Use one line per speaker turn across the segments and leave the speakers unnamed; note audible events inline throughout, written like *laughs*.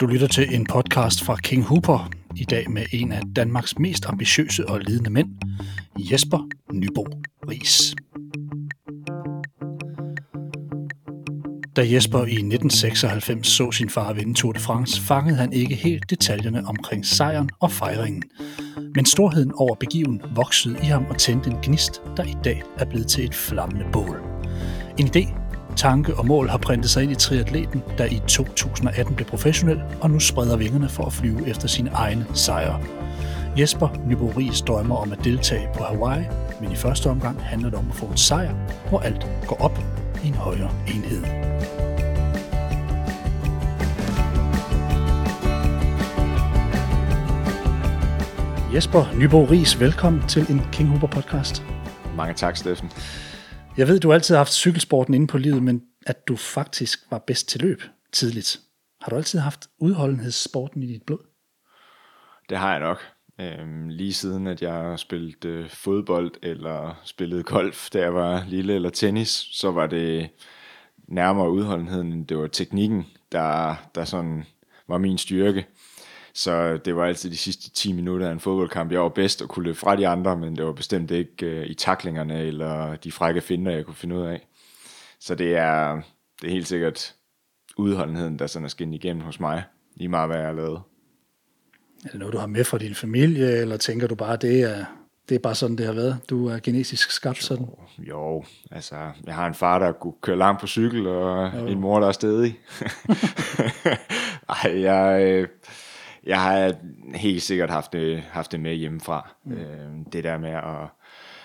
Du lytter til en podcast fra King Hooper, i dag med en af Danmarks mest ambitiøse og ledende mænd, Jesper Nybo Ries. Da Jesper i 1996 så sin far vinde Tour de France, fangede han ikke helt detaljerne omkring sejren og fejringen. Men storheden over begiven voksede i ham og tændte en gnist, der i dag er blevet til et flammende bål. En idé, tanke og mål har printet sig ind i triatleten, der i 2018 blev professionel og nu spreder vingerne for at flyve efter sine egne sejre. Jesper Nyboris drømmer om at deltage på Hawaii, men i første omgang handler det om at få en sejr, hvor alt går op i en højere enhed. Jesper Nybo Ries, velkommen til en King Hooper podcast.
Mange tak, Steffen.
Jeg ved, du altid har haft cykelsporten inde på livet, men at du faktisk var bedst til løb tidligt. Har du altid haft udholdenhedssporten i dit blod?
Det har jeg nok. Øhm, lige siden at jeg spillede øh, fodbold eller spillede golf, da jeg var lille, eller tennis, så var det nærmere udholdenheden, end det var teknikken, der, der sådan var min styrke. Så det var altid de sidste 10 minutter af en fodboldkamp, jeg var bedst og kunne løbe fra de andre, men det var bestemt ikke øh, i taklingerne eller de frække finder, jeg kunne finde ud af. Så det er, det er helt sikkert udholdenheden, der sådan er skinnet igennem hos mig, lige meget hvad jeg har lavet.
Er det noget, du har med fra din familie, eller tænker du bare, det er, det er bare sådan, det har været? Du er genetisk skabt sådan?
Jo, altså, jeg har en far, der kunne køre langt på cykel, og jo. en mor, der er stedig. *laughs* Ej, jeg, øh, jeg har helt sikkert haft det, haft det med hjemmefra. Mm. Øh, det der med at...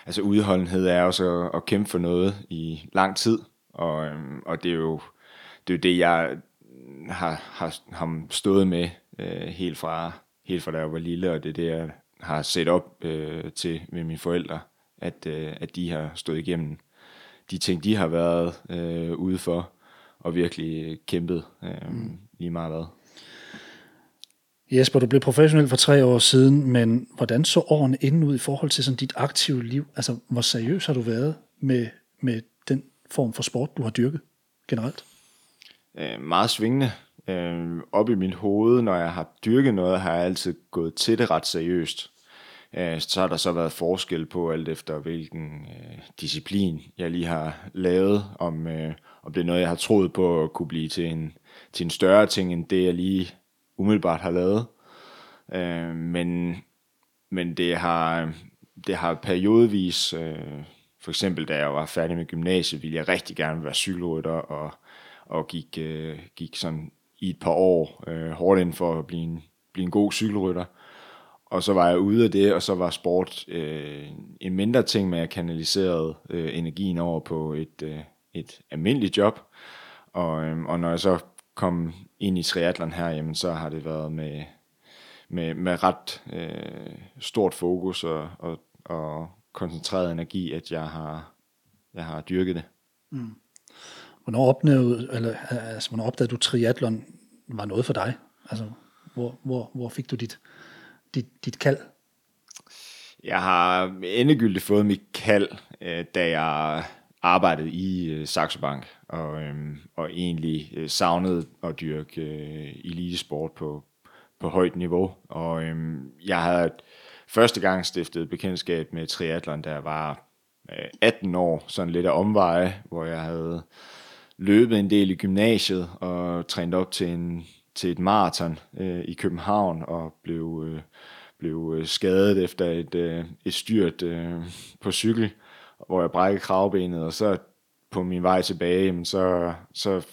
Altså udholdenhed er også at, at kæmpe for noget i lang tid, og, øhm, og det er jo det, er jo det jeg har, har, har stået med øh, helt, fra, helt fra da jeg var lille, og det er det, jeg har set op øh, til med mine forældre, at, øh, at de har stået igennem de ting, de har været øh, ude for, og virkelig kæmpet øh, mm. lige meget hvad.
Jesper, du blev professionel for tre år siden, men hvordan så årene inden ud i forhold til sådan dit aktive liv? Altså, hvor seriøs har du været med, med den form for sport, du har dyrket generelt?
Øh, meget svingende. Øh, op i mit hoved, når jeg har dyrket noget, har jeg altid gået til det ret seriøst. Øh, så har der så været forskel på alt efter hvilken øh, disciplin jeg lige har lavet, om, øh, om det er noget, jeg har troet på at kunne blive til en, til en større ting, end det jeg lige umiddelbart har lavet. Øh, men, men det har, det har periodevis, øh, for eksempel da jeg var færdig med gymnasiet, ville jeg rigtig gerne være cykelrytter, og, og gik, øh, gik sådan i et par år øh, hårdt ind for at blive en, blive en god cykelrytter. Og så var jeg ude af det, og så var sport øh, en mindre ting, med at kanaliserede øh, energien over på et, øh, et almindeligt job. Og, øh, og når jeg så kom ind i triathlon her, jamen så har det været med, med, med ret øh, stort fokus og, og, og koncentreret energi, at jeg har, jeg har dyrket det. Mm.
Hvornår opnåede, eller, altså, hvornår opdagede du, triathlon var noget for dig? Altså, hvor, hvor, hvor fik du dit, dit, dit kald?
Jeg har endegyldigt fået mit kald, øh, da jeg arbejdet i øh, Saxo Bank, og, øhm, og egentlig øh, savnede at dyrke øh, elitesport på, på højt niveau. Og øhm, jeg havde første gang stiftet bekendtskab med triathlon, der var øh, 18 år, sådan lidt af omveje, hvor jeg havde løbet en del i gymnasiet og trænet op til, en, til et maraton øh, i København og blev, øh, blev øh, skadet efter et, øh, et styrt øh, på cykel hvor jeg brækkede kravbenet, og så på min vej tilbage, jamen, så, så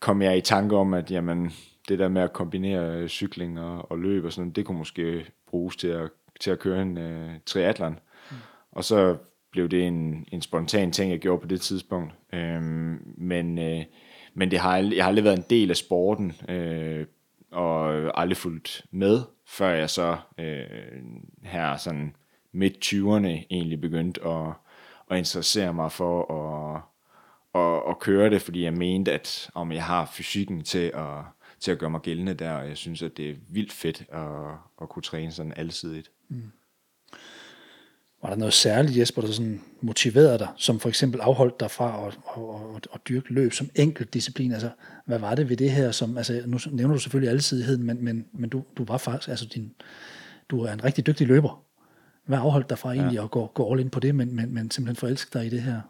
kom jeg i tanke om, at jamen, det der med at kombinere cykling og, og løb og sådan det kunne måske bruges til at, til at køre en uh, triathlon. Mm. Og så blev det en, en spontan ting, jeg gjorde på det tidspunkt. Øhm, men øh, men det har, jeg har aldrig været en del af sporten, øh, og aldrig fulgt med, før jeg så øh, her sådan midt 20'erne egentlig begyndte at, at interessere mig for at, at, at køre det, fordi jeg mente, at om jeg har fysikken til at, til at gøre mig gældende der, og jeg synes, at det er vildt fedt at, at kunne træne sådan alsidigt. Mm.
var der noget særligt, Jesper, der sådan motiverede dig, som for eksempel afholdt dig fra at, at, at, at dyrke løb som enkelt disciplin? Altså, hvad var det ved det her, som, altså, nu nævner du selvfølgelig alsidigheden, men, men, men du, du var faktisk, altså din, du er en rigtig dygtig løber. Hvad afholdt dig fra egentlig ja. at gå, gå all in på det, men, men, men simpelthen forelske dig i det her,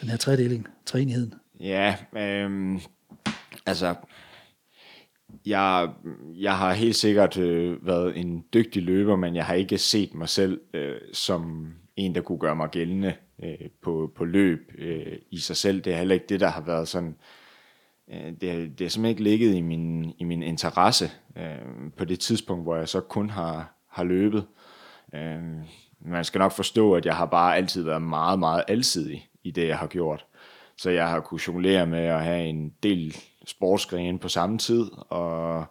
den her tredeling, treenigheden?
Ja, øhm, altså, jeg, jeg har helt sikkert øh, været en dygtig løber, men jeg har ikke set mig selv øh, som en, der kunne gøre mig gældende øh, på, på løb øh, i sig selv. Det er heller ikke det, der har været sådan... Øh, det, det er simpelthen ikke ligget i min, i min interesse øh, på det tidspunkt, hvor jeg så kun har, har løbet. Øh, man skal nok forstå, at jeg har bare altid været meget, meget alsidig i det, jeg har gjort. Så jeg har kunnet jonglere med at have en del sportsgrene på samme tid, og,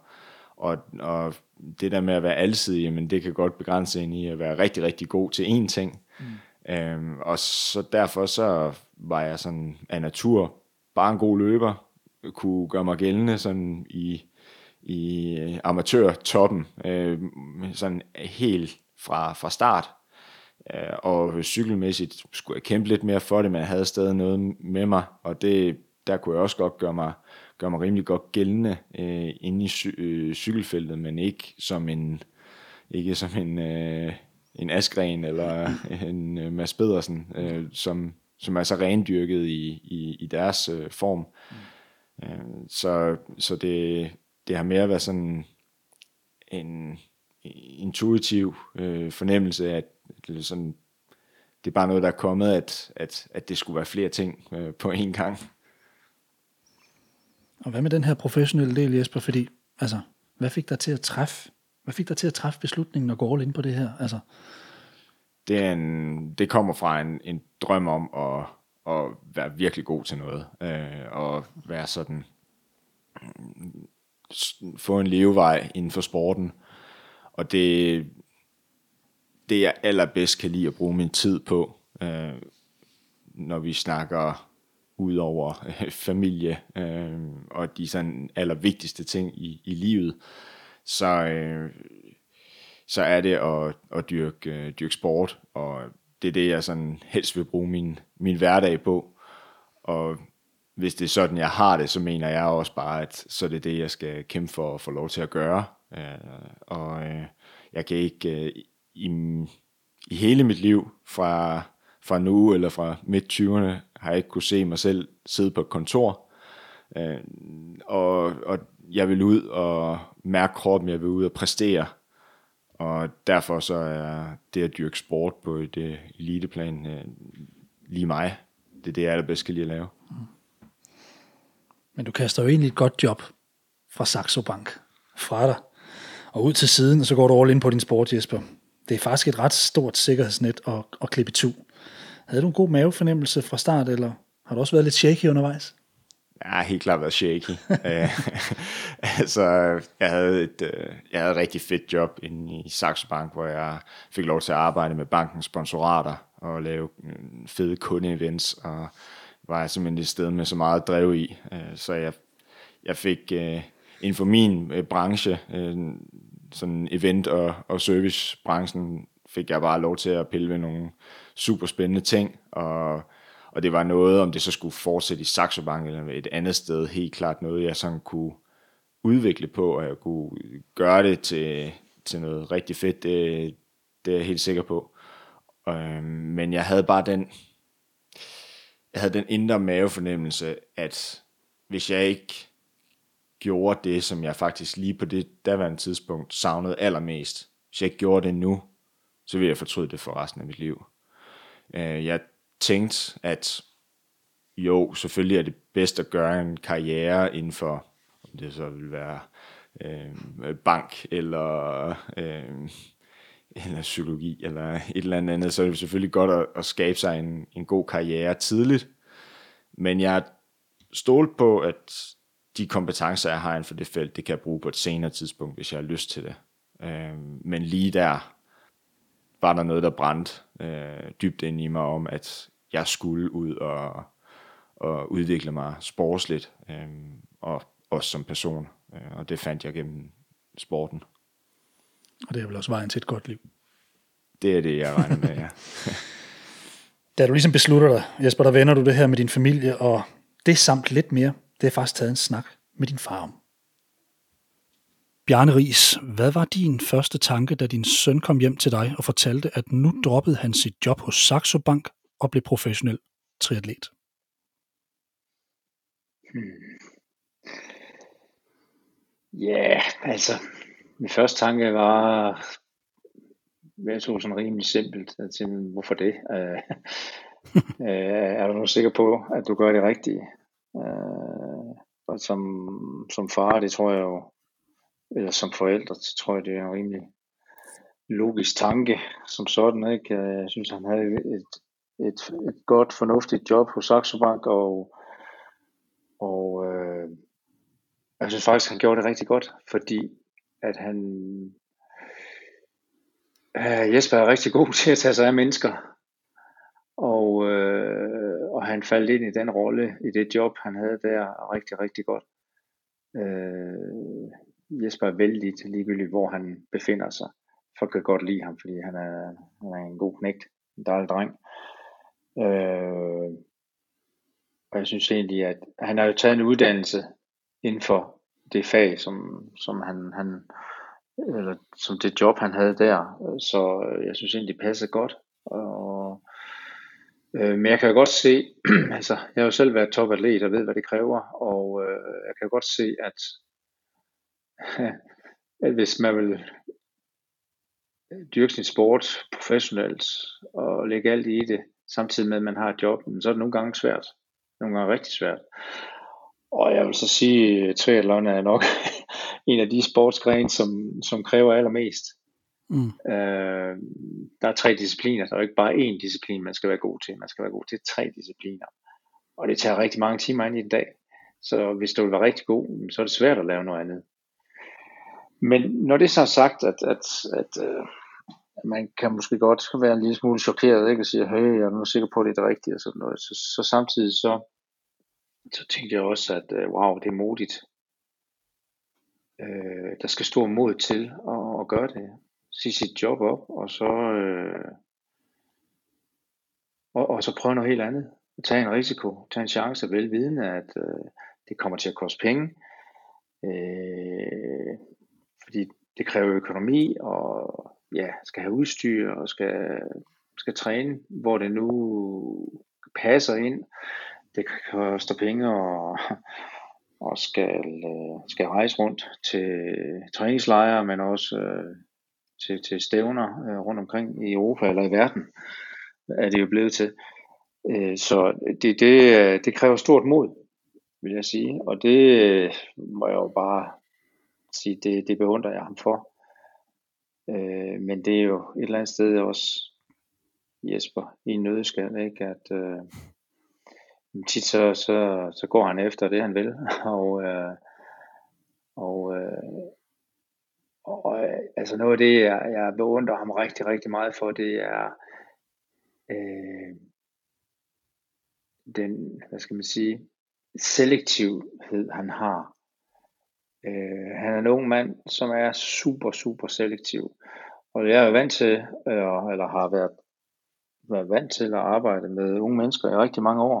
og, og det der med at være alsidig, jamen det kan godt begrænse en i at være rigtig, rigtig god til én ting. Mm. Øhm, og så derfor så var jeg sådan af natur bare en god løber, kunne gøre mig gældende sådan i, i amatørtoppen, øh, sådan helt fra, fra start. Øh, og cykelmæssigt skulle jeg kæmpe lidt mere for det, men jeg havde stadig noget med mig, og det, der kunne jeg også godt gøre mig, gøre mig rimelig godt gældende øh, inde i cy- øh, cykelfeltet, men ikke som en, ikke som en, øh, en Askren eller *laughs* en øh, Mads Pedersen, øh, som, som er så rendyrket i, i, i deres øh, form. Mm. Øh, så så det, det har mere været sådan en intuitiv øh, fornemmelse af, at sådan, det er bare noget, der er kommet, at, at, at det skulle være flere ting øh, på én gang.
Og hvad med den her professionelle del, Jesper? Fordi, altså, hvad fik dig til at træffe, hvad fik dig til at træffe beslutningen og gå all ind på det her? Altså?
Det, er en, det kommer fra en, en drøm om at, at være virkelig god til noget, øh, og være sådan, få en levevej inden for sporten, og det, det jeg allerbedst kan lide at bruge min tid på, øh, når vi snakker ud over øh, familie øh, og de sådan allervigtigste ting i, i livet, så, øh, så er det at, at dyrke, øh, dyrke sport, og det er det, jeg sådan helst vil bruge min, min hverdag på. Og hvis det er sådan, jeg har det, så mener jeg også bare, at så er det det, jeg skal kæmpe for at få lov til at gøre. Øh, og øh, jeg kan ikke øh, i, i hele mit liv fra, fra nu eller fra midt 20'erne har jeg ikke kunne se mig selv sidde på et kontor. Øh, og, og jeg vil ud og mærke kroppen, jeg vil ud og præstere. Og derfor så er det at dyrke sport på et eliteplan øh, lige mig. Det er det, jeg allerbedst kan lide at lave. Mm.
Men du kaster jo egentlig et godt job fra Saxo Bank fra dig og ud til siden, og så går du all ind på din sport, Jesper. Det er faktisk et ret stort sikkerhedsnet at, at klippe tu. Havde du en god mavefornemmelse fra start, eller har du også været lidt shaky undervejs?
Ja, helt klart været shaky. *laughs* Øh, altså, jeg havde, et, øh, jeg havde et rigtig fedt job inde i Saxo Bank, hvor jeg fik lov til at arbejde med bankens sponsorater og lave øh, fede kundeevents, og var simpelthen et sted med så meget drev i. Så jeg, jeg fik inden for min branche, sådan event- og, og servicebranchen, fik jeg bare lov til at pille ved nogle super spændende ting, og, og det var noget, om det så skulle fortsætte i Saxo Bank eller et andet sted, helt klart noget, jeg sådan kunne udvikle på, og jeg kunne gøre det til, til noget rigtig fedt, det, det er jeg helt sikker på. Øhm, men jeg havde bare den, jeg havde den indre mavefornemmelse, at hvis jeg ikke gjorde det, som jeg faktisk lige på det daværende tidspunkt savnede allermest, hvis jeg ikke gjorde det nu, så ville jeg fortryde det for resten af mit liv. Øh, jeg tænkte, at jo, selvfølgelig er det bedst at gøre en karriere inden for, om det så vil være øh, bank eller, øh, eller psykologi eller et eller andet så er det selvfølgelig godt at, at skabe sig en, en god karriere tidligt. Men jeg stolte på, at de kompetencer, jeg har inden for det felt, det kan jeg bruge på et senere tidspunkt, hvis jeg har lyst til det. Øh, men lige der var der noget, der brændte øh, dybt ind i mig om, at jeg skulle ud og, og udvikle mig sportsligt, øh, og også som person. Øh, og det fandt jeg gennem sporten.
Og det er vel også vejen til et godt liv.
Det er det, jeg regner med, ja. *laughs*
da du ligesom beslutter dig, Jesper, der vender du det her med din familie, og det samt lidt mere, det er faktisk taget en snak med din far om. Bjarne Ries, hvad var din første tanke, da din søn kom hjem til dig og fortalte, at nu droppede han sit job hos Saxo Bank og blev professionel triatlet?
Hmm. Ja, yeah, altså, min første tanke var, jeg tror sådan rimelig simpelt, at sige, hvorfor det? Uh, uh, *laughs* er du nu sikker på, at du gør det rigtige? Øh, og som, som far, det tror jeg jo, eller som forældre, så tror jeg, det er en rimelig logisk tanke som sådan. Ikke? Jeg synes, han havde et, et, et godt, fornuftigt job hos Saxo Bank, og, og øh, jeg synes faktisk, han gjorde det rigtig godt, fordi at han øh, Jesper er rigtig god *laughs* til at tage sig af mennesker, og, øh, og han faldt ind i den rolle, i det job, han havde der, rigtig, rigtig godt. Øh, Jesper er vældig til ligegyldigt, hvor han befinder sig. Folk kan godt lide ham, fordi han er, han er en god knægt, en dejlig dreng. Øh, og jeg synes egentlig, at han har jo taget en uddannelse inden for det fag, som, som han, han eller som det job, han havde der. Så jeg synes egentlig, det passer godt. Og, øh, men jeg kan jo godt se, *clears throat* altså jeg har jo selv været topatlet og ved, hvad det kræver, og øh, jeg kan jo godt se, at *laughs* at hvis man vil dyrke sin sport professionelt og lægge alt i det, samtidig med at man har et job, så er det nogle gange svært. Nogle gange rigtig svært. Og jeg vil så sige, at triathlon er nok *laughs* en af de sportsgrene, som, som kræver allermest. Mm. Øh, der er tre discipliner. Der er jo ikke bare én disciplin, man skal være god til. Man skal være god til tre discipliner. Og det tager rigtig mange timer ind i en dag. Så hvis du vil være rigtig god, så er det svært at lave noget andet. Men når det så er sagt, at, at, at øh, man kan måske godt være en lille smule chokeret, ikke? og sige, hey, jeg er nu sikker på, at det er det rigtige, og sådan noget. Så, så samtidig så, så tænkte jeg også, at øh, wow, det er modigt. Øh, der skal stor mod til at, at gøre det. Sige sit job op, og så, øh, og, og så prøve noget helt andet. Tage en risiko, tage en chance, velvidende, at øh, det kommer til at koste penge. Øh, fordi det kræver økonomi, og ja, skal have udstyr, og skal, skal træne, hvor det nu passer ind. Det koster penge, og, og skal, øh, skal rejse rundt til træningslejre, men også øh, til, til stævner øh, rundt omkring i Europa eller i verden, er det jo blevet til. Øh, så det, det, øh, det kræver stort mod, vil jeg sige, og det øh, må jeg jo bare sige, det, det beundrer jeg ham for. Øh, men det er jo et eller andet sted også Jesper i en nødskal, ikke? at øh, tit så, så, så går han efter det, han vil, *laughs* og, øh, og, øh, og øh, altså noget af det, jeg, jeg beundrer ham rigtig, rigtig meget for, det er øh, den, hvad skal man sige, selektivhed, han har Øh, han er en ung mand, som er super, super selektiv. Og jeg er vant til, øh, eller har været, været vant til at arbejde med unge mennesker i rigtig mange år.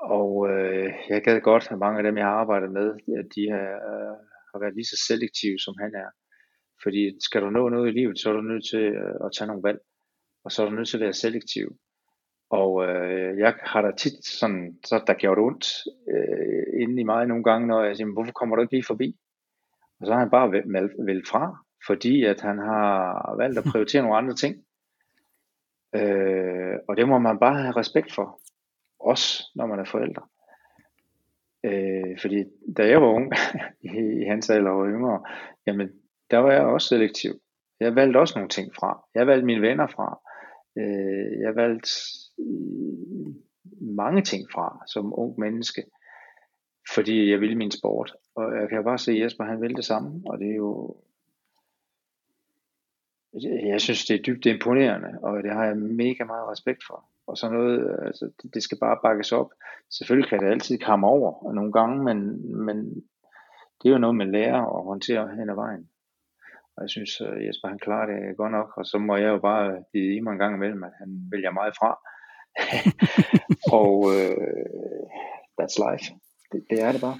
Og øh, jeg gad godt, at mange af dem, jeg har arbejdet med, at de har, øh, har været lige så selektive, som han er. Fordi skal du nå noget i livet, så er du nødt til øh, at tage nogle valg. Og så er du nødt til at være selektiv. Og øh, jeg har da tit sådan, så der gjort ondt øh, inde i mig nogle gange, når jeg siger, hvorfor kommer du ikke lige forbi? Og så har han bare vel fra, fordi at han har valgt at prioritere *laughs* nogle andre ting. Øh, og det må man bare have respekt for, også når man er forældre. Øh, fordi da jeg var ung, *laughs* i, i hans alder og yngre, jamen der var jeg også selektiv. Jeg valgte også nogle ting fra. Jeg valgte mine venner fra. Øh, jeg valgte øh, mange ting fra som ung menneske, fordi jeg ville min sport. Og jeg kan bare se, at Jesper han vil det samme, og det er jo, jeg synes det er dybt imponerende, og det har jeg mega meget respekt for. Og så noget, altså, det skal bare bakkes op. Selvfølgelig kan det altid komme over nogle gange, men, men det er jo noget, man lærer at håndtere hen ad vejen. Og jeg synes, uh, Jesper han klarer det godt nok, og så må jeg jo bare give i mig en gang imellem, at han vælger mig fra. *laughs* og uh, that's life. Det, det er det bare.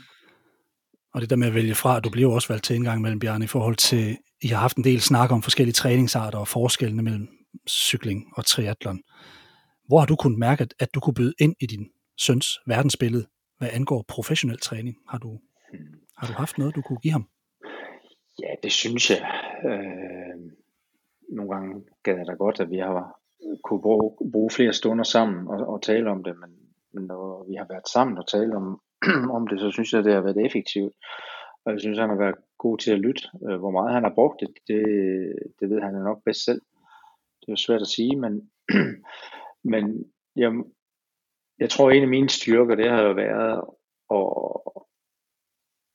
Og det der med at vælge fra, du bliver jo også valgt til en gang imellem, Bjarne, i forhold til, I har haft en del snak om forskellige træningsarter og forskellene mellem cykling og triathlon. Hvor har du kunnet mærke, at du kunne byde ind i din søns verdensbillede, hvad angår professionel træning? Har du, har du haft noget, du kunne give ham?
Ja, det synes jeg. Øh, nogle gange gad jeg da godt, at vi har kunne bruge, bruge flere stunder sammen og, og tale om det, men, men når vi har været sammen og tale om, *clears throat* om det, så synes jeg, det har været effektivt. Og jeg synes, han har været god til at lytte. Øh, hvor meget han har brugt det, det, det ved han nok bedst selv. Det er jo svært at sige, men, *clears throat* men jeg, jeg tror, en af mine styrker, det har jo været at,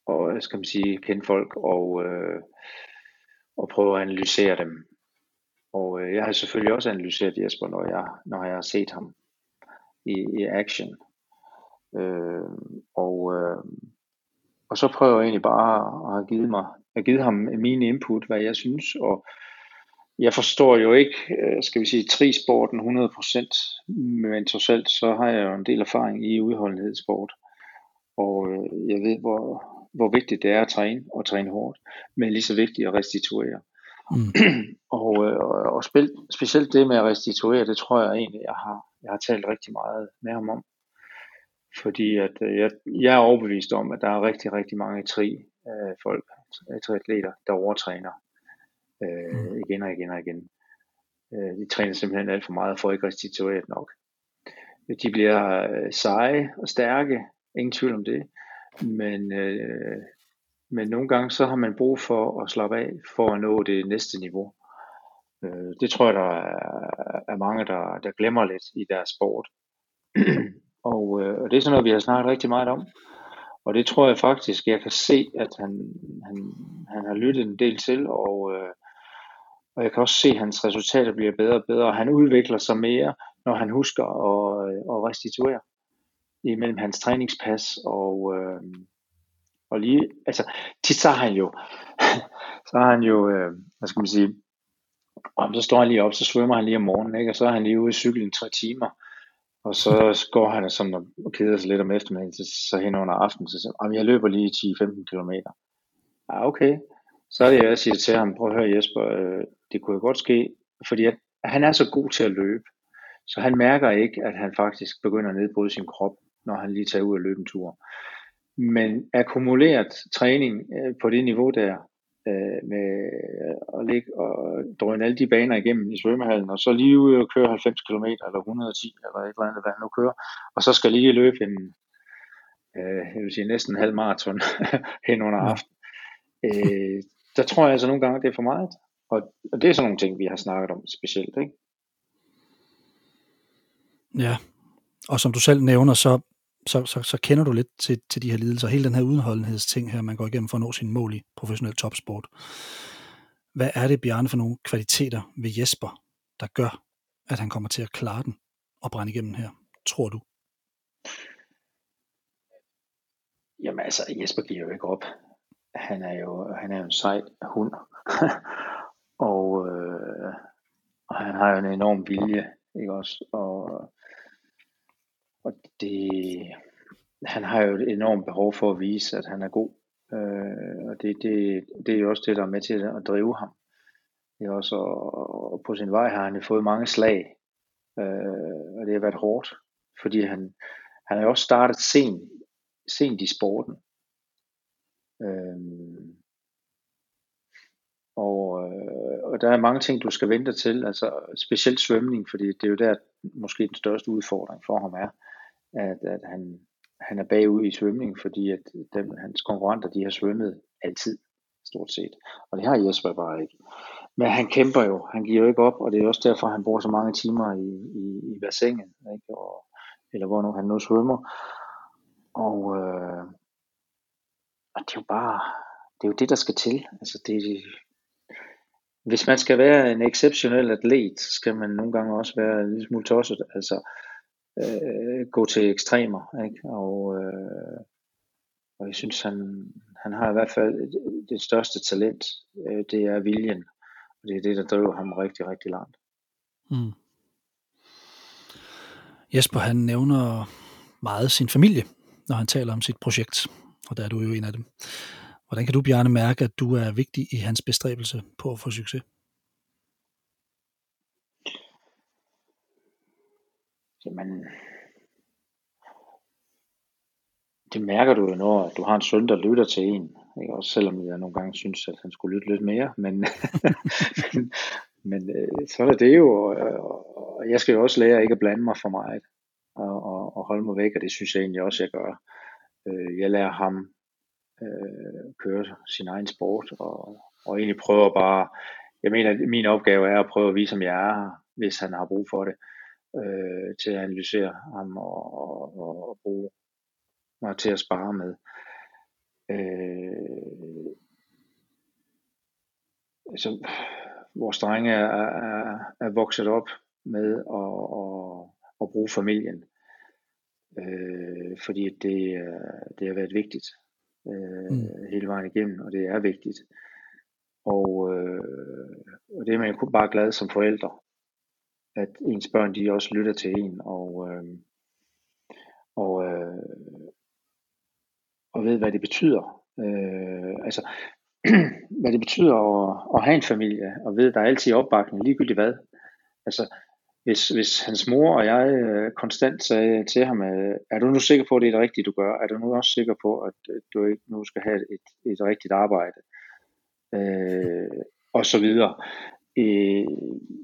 og, skal man sige, kende folk og, øh, og prøve at analysere dem. Og øh, jeg har selvfølgelig også analyseret Jesper, når jeg, når jeg har set ham i, i action. Øh, og, øh, og så prøver jeg egentlig bare at have givet, mig, at givet ham mine input, hvad jeg synes, og jeg forstår jo ikke, øh, skal vi sige, trisporten 100%, men trods alt, så har jeg jo en del erfaring i udholdenhedssport. Og øh, jeg ved, hvor, hvor vigtigt det er at træne, og træne hårdt, men lige så vigtigt at restituere. Mm. *clears throat* og øh, og spil, specielt det med at restituere, det tror jeg egentlig, jeg har, jeg har talt rigtig meget med ham om. Fordi at jeg, jeg er overbevist om, at der er rigtig, rigtig mange tri øh, folk, triatleter, der overtræner øh, mm. igen og igen og igen. Øh, de træner simpelthen alt for meget for ikke restitueret nok. De bliver øh, seje og stærke, ingen tvivl om det. Men, øh, men nogle gange så har man brug for at slappe af for at nå det næste niveau. Øh, det tror jeg, der er, er mange, der, der glemmer lidt i deres sport. *clears throat* og, øh, og det er sådan noget, vi har snakket rigtig meget om. Og det tror jeg faktisk, jeg kan se, at han, han, han har lyttet en del til, og, øh, og jeg kan også se, at hans resultater bliver bedre og bedre, og han udvikler sig mere, når han husker at, øh, at restituere imellem hans træningspas og, øh, og lige, altså tit så har han jo, *laughs* så har han jo, øh, hvad skal man sige, om så står han lige op, så svømmer han lige om morgenen, ikke? og så er han lige ude i cyklen tre timer, og så går han sådan og keder sig lidt om eftermiddagen, så, så hen under aftenen, så siger jeg løber lige 10-15 km. Ja, okay. Så er det, jeg siger til ham, prøv at høre Jesper, øh, det kunne jo godt ske, fordi at, han er så god til at løbe, så han mærker ikke, at han faktisk begynder at nedbryde sin krop når han lige tager ud og løbe en tur. Men akkumuleret træning øh, på det niveau der, øh, med at ligge og drøne alle de baner igennem i svømmehallen, og så lige ud og køre 90 km eller 110 eller et eller andet, hvad han nu kører, og så skal lige løbe en, øh, jeg vil sige næsten en halv maraton *laughs* hen under aften. Øh, der tror jeg altså nogle gange, det er for meget. Og, og det er sådan nogle ting, vi har snakket om specielt, ikke?
Ja, og som du selv nævner, så så, så, så kender du lidt til, til de her lidelser. Hele den her udenholdenhedsting her, man går igennem for at nå sin mål i professionel topsport. Hvad er det, Bjarne, for nogle kvaliteter ved Jesper, der gør, at han kommer til at klare den og brænde igennem her, tror du?
Jamen altså, Jesper giver jo ikke op. Han er jo, han er jo en sej hund. *laughs* og, øh, og han har jo en enorm vilje, ikke også? Og og det, han har jo et enormt behov for at vise, at han er god. Øh, og det, det, det er jo også det, der er med til at drive ham. Det er også, og på sin vej har han jo fået mange slag, øh, og det har været hårdt, fordi han, han har jo også startet sent, sent i sporten. Øh, og, øh, og der er mange ting, du skal vente til, altså specielt svømning, fordi det er jo der, måske den største udfordring for ham er at, at han, han er bagud i svømning, fordi at dem, hans konkurrenter, de har svømmet altid, stort set. Og det har Jesper bare ikke. Men han kæmper jo, han giver jo ikke op, og det er også derfor, han bruger så mange timer i, i, i bassinet, ikke? Og, eller hvor nu han nu svømmer. Og, øh, og det er jo bare, det er jo det, der skal til. Altså det, hvis man skal være en exceptionel atlet, skal man nogle gange også være en lille smule tosset. Altså, øh, gå til ekstremer. Ikke? Og, øh, og jeg synes, han, han har i hvert fald det største talent, øh, det er viljen. Og det er det, der driver ham rigtig, rigtig langt. Mm.
Jesper, han nævner meget sin familie, når han taler om sit projekt, og der er du jo en af dem. Hvordan kan du, Bjarne, mærke, at du er vigtig i hans bestræbelse på at få succes?
Jamen, det mærker du jo, når du har en søn, der lytter til en. Ikke? Også selvom jeg nogle gange synes, at han skulle lytte lidt mere. Men, *laughs* men, men så er det jo. Og, og jeg skal jo også lære ikke at blande mig for meget. Og, og, og holde mig væk, og det synes jeg egentlig også, jeg gør. Øh, jeg lærer ham øh, køre sin egen sport, og, og egentlig prøver bare, jeg mener, at min opgave er at prøve at vise, om jeg er hvis han har brug for det, øh, til at analysere ham og, og, og bruge mig til at spare med. Øh, så vores drenge er, er, er vokset op med at, at, at bruge familien, øh, fordi det, øh, det har været vigtigt øh, mm. hele vejen igennem, og det er vigtigt. Og, øh, og det er man jo bare glad som forældre, at ens børn de også lytter til en, og, øh, og, øh, og ved, hvad det betyder. Øh, altså, *clears throat* hvad det betyder at, at have en familie, og ved, at der er altid opbakning, ligegyldigt hvad. Altså, hvis, hvis hans mor og jeg øh, konstant sagde til ham, øh, er du nu sikker på, at det er det rigtige, du gør? Er du nu også sikker på, at øh, du ikke nu skal have et, et rigtigt arbejde? Øh, og så videre. Øh,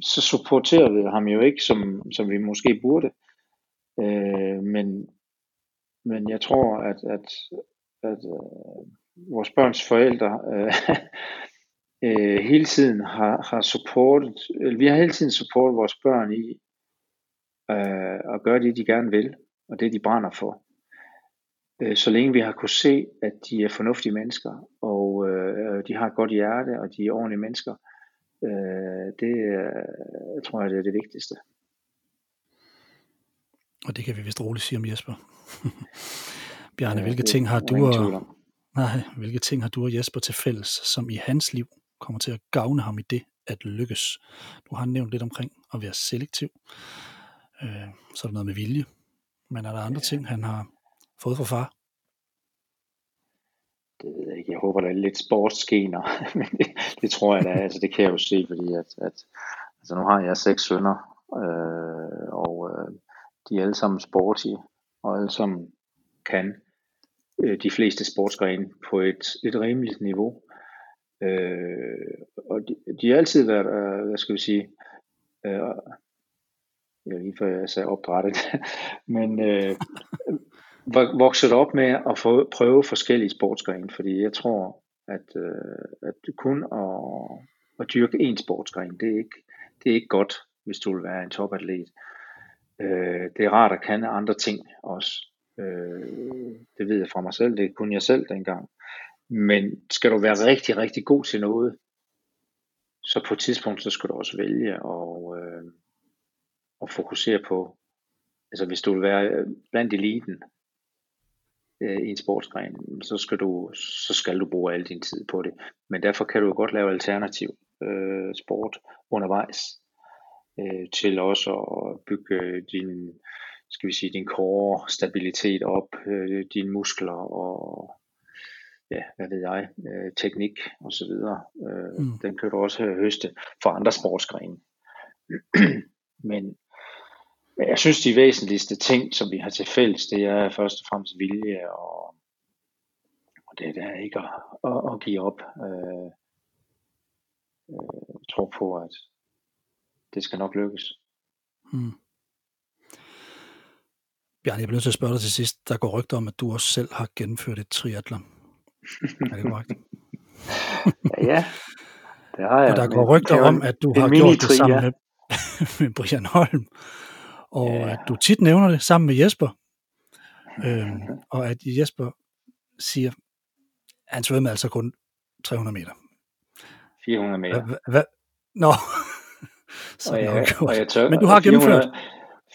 så supporterer vi ham jo ikke, som, som vi måske burde. Øh, men, men jeg tror, at, at, at øh, vores børns forældre øh, øh, hele tiden har, har supportet, eller vi har hele tiden supportet vores børn i øh, at gøre det, de gerne vil, og det, de brænder for. Øh, så længe vi har kunne se, at de er fornuftige mennesker, og øh, de har et godt hjerte, og de er ordentlige mennesker, øh, det øh, tror jeg, det er det vigtigste.
Og det kan vi vist roligt sige om Jesper. *laughs* Bjarne, ja, hvilke ting har du og, nej, hvilke ting har du og Jesper til fælles, som i hans liv kommer til at gavne ham i det at lykkes. Du har nævnt lidt omkring at være selektiv. Øh, så er der noget med vilje. Men er der andre ja. ting, han har fået fra far?
Det ved jeg ikke. Jeg håber, der er lidt sportsgener. *laughs* Men det, det tror jeg, der er. Altså, det kan jeg jo se, fordi at, at altså, nu har jeg seks sønner, øh, og øh, de er alle sammen sportige, og alle sammen kan øh, de fleste sportsgrene på et, et rimeligt niveau. Øh, og de, de har altid været, øh, hvad skal vi sige, øh, jeg lige før jeg sagde opdrettet, *laughs* men øh, vokset op med at få, prøve forskellige sportsgrene, fordi jeg tror, at, øh, at kun at, at dyrke én sportsgren, det er, ikke, det er ikke godt, hvis du vil være en topatlet. Øh, det er rart at kende andre ting også. Øh, det ved jeg fra mig selv, det kunne jeg selv dengang. Men skal du være rigtig, rigtig god til noget, så på et tidspunkt, så skal du også vælge og, øh, og fokusere på, altså hvis du vil være øh, blandt eliten øh, i en sportsgren, så skal, du, så skal du bruge al din tid på det. Men derfor kan du godt lave alternativ øh, sport undervejs, øh, til også at bygge din, skal vi sige, din core stabilitet op, øh, dine muskler og ja, hvad ved jeg, øh, teknik og så videre. Øh, mm. Den kan du også høste for andre sportsgrene. *clears throat* men, men jeg synes, de væsentligste ting, som vi har til fælles, det er først og fremmest vilje, og, og det er ikke at, at, at give op. Øh, øh, tro på, at det skal nok lykkes. Mm.
Bjørn, jeg bliver nødt til at spørge dig til sidst. Der går rygter om, at du også selv har gennemført et triathlon. Er det korrekt? *laughs*
ja, det har jeg.
Og der går rygter om, at du har gjort det sammen med, *laughs* med Brian Holm, og ja. at du tit nævner det sammen med Jesper, øhm, og at Jesper siger, at han svømmer altså kun 300 meter.
400 meter. Hva,
hva? Nå, *laughs*
så og jeg, og jeg tør,
Men du har 400, gennemført.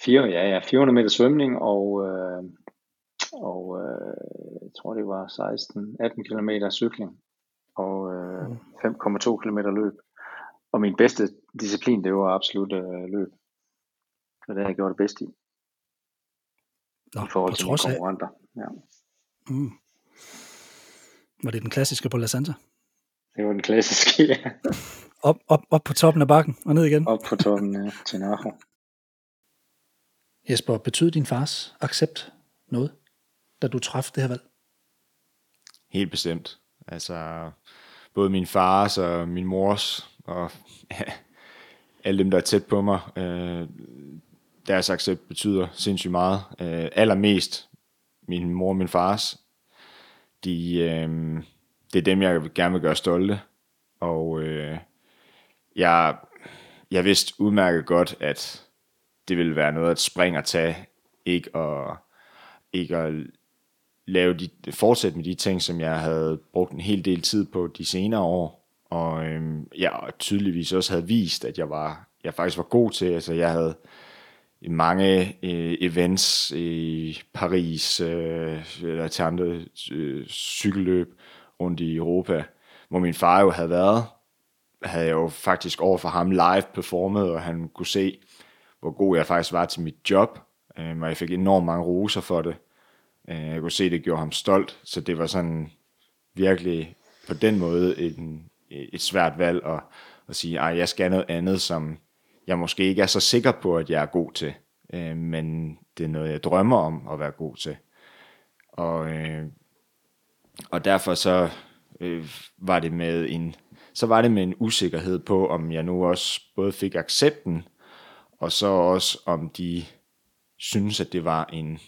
400, ja, ja, 400 meter svømning og, øh, og øh, tror det var 16-18 km cykling og øh, 5,2 km løb. Og min bedste disciplin, det var absolut øh, løb. Det har jeg gjort det bedst i.
Nå,
I forhold til
af,
konkurrenter. Ja.
mm. Var det den klassiske på La Santa?
Det var den klassiske, ja.
Op, op, op på toppen af bakken og ned igen.
Op på toppen ja, til Naho.
Jesper, betød din fars accept noget, da du træffede det her valg?
Helt bestemt. Altså, både min fars og min mors, og ja, alle dem, der er tæt på mig, øh, deres accept betyder sindssygt meget. Øh, allermest min mor og min fars. De, øh, det er dem, jeg gerne vil gøre stolte. Og øh, jeg, jeg vidste udmærket godt, at det ville være noget at springe og tage, ikke at, ikke at lave de, fortsætte med de ting, som jeg havde brugt en hel del tid på de senere år, og øhm, jeg tydeligvis også havde vist, at jeg var, jeg faktisk var god til, altså jeg havde mange øh, events i Paris, øh, eller til andre øh, cykelløb rundt i Europa, hvor min far jo havde været, havde jeg jo faktisk over for ham live performet, og han kunne se, hvor god jeg faktisk var til mit job, øh, og jeg fik enormt mange roser for det. Øh, jeg kunne se, det gjorde ham stolt, så det var sådan virkelig på den måde en, et svært valg at, at sige, at jeg skal noget andet, som jeg måske ikke er så sikker på, at jeg er god til, øh, men det er noget, jeg drømmer om at være god til. Og, øh, og derfor så øh, var det med en så var det med en usikkerhed på, om jeg nu også både fik accepten, og så også om de synes, at det var en,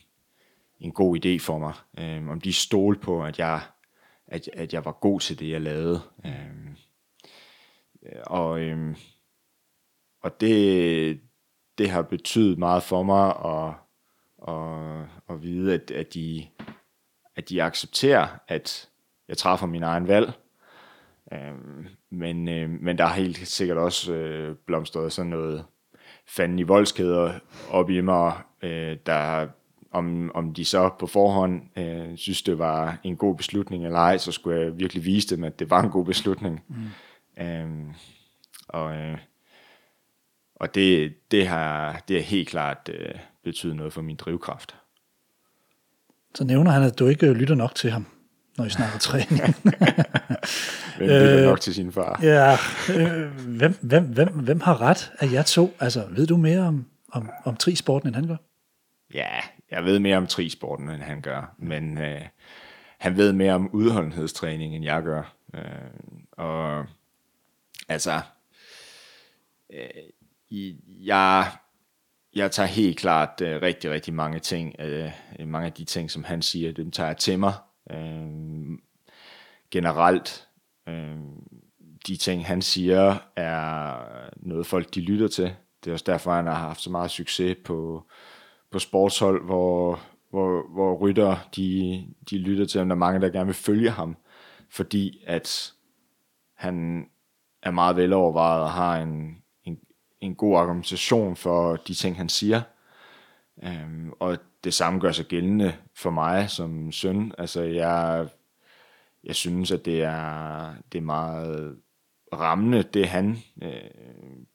en god idé for mig. Øhm, om de stolte på, at jeg, at, at jeg var god til det, jeg lavede. Øhm, øh, og øhm, og det, det har betydet meget for mig at, at, at vide, at, at, de, at de accepterer, at jeg træffer min egen valg. Øhm, men, øh, men der har helt sikkert også øh, blomstret sådan noget fanden i voldskæder op i mig, øh, der om, om de så på forhånd øh, synes, det var en god beslutning eller ej, så skulle jeg virkelig vise dem, at det var en god beslutning. Mm. Øhm, og øh, og det, det, har, det har helt klart øh, betydet noget for min drivkraft.
Så nævner han, at du ikke lytter nok til ham, når I snakker træning. *laughs*
Hvem lytter nok til sin far?
ja, øh, hvem, hvem, hvem, hvem har ret af jer to? Altså, ved du mere om, om, om trisporten, end han gør?
Ja, jeg ved mere om trisporten, end han gør, men øh, han ved mere om udholdenhedstræning, end jeg gør. Øh, og altså, øh, jeg, jeg tager helt klart øh, rigtig, rigtig mange ting, øh, mange af de ting, som han siger, dem tager jeg til mig. Øh, generelt, øh, de ting, han siger, er noget, folk de lytter til. Det er også derfor, han har haft så meget succes på, på sportshold, hvor, hvor, hvor rytter de, de lytter til ham. Der er mange, der gerne vil følge ham, fordi at han er meget velovervejet og har en, en, en god argumentation for de ting, han siger. Øhm, og det samme gør sig gældende for mig som søn. Altså, jeg, jeg synes, at det er, det er meget rammende, det han øh,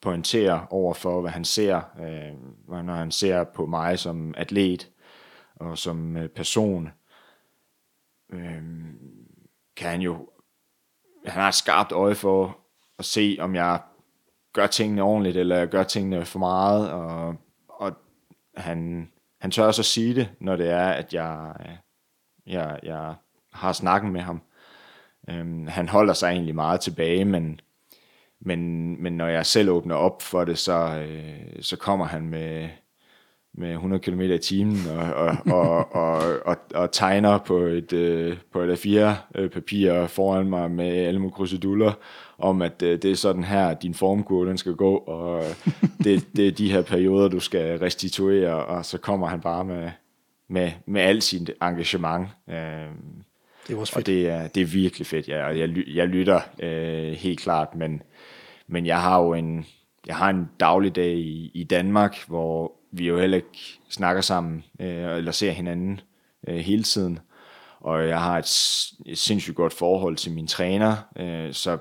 pointerer over for, hvad han ser, øh, når han ser på mig som atlet og som øh, person, øh, kan han jo, han har et skarpt øje for at se, om jeg gør tingene ordentligt, eller jeg gør tingene for meget, og, og han, han tør også at sige det, når det er, at jeg, øh, jeg, jeg har snakken med ham. Øhm, han holder sig egentlig meget tilbage, men, men, men når jeg selv åbner op for det, så, øh, så kommer han med, med 100 km i timen og, og, *laughs* og, og, og, og tegner på et, øh, på et A4-papir foran mig med alle mulige kruseduller om, at øh, det er sådan her, din formkurve den skal gå, og det, det er de her perioder, du skal restituere, og så kommer han bare med, med, med al sit engagement. Øh,
Det er også
og
fedt.
det er, det er virkelig fedt, ja, og jeg, jeg lytter øh, helt klart, men, men jeg har jo en, jeg har en dagligdag i, i Danmark, hvor vi jo heller ikke snakker sammen, øh, eller ser hinanden øh, hele tiden, og jeg har et, et sindssygt godt forhold til min træner, øh, så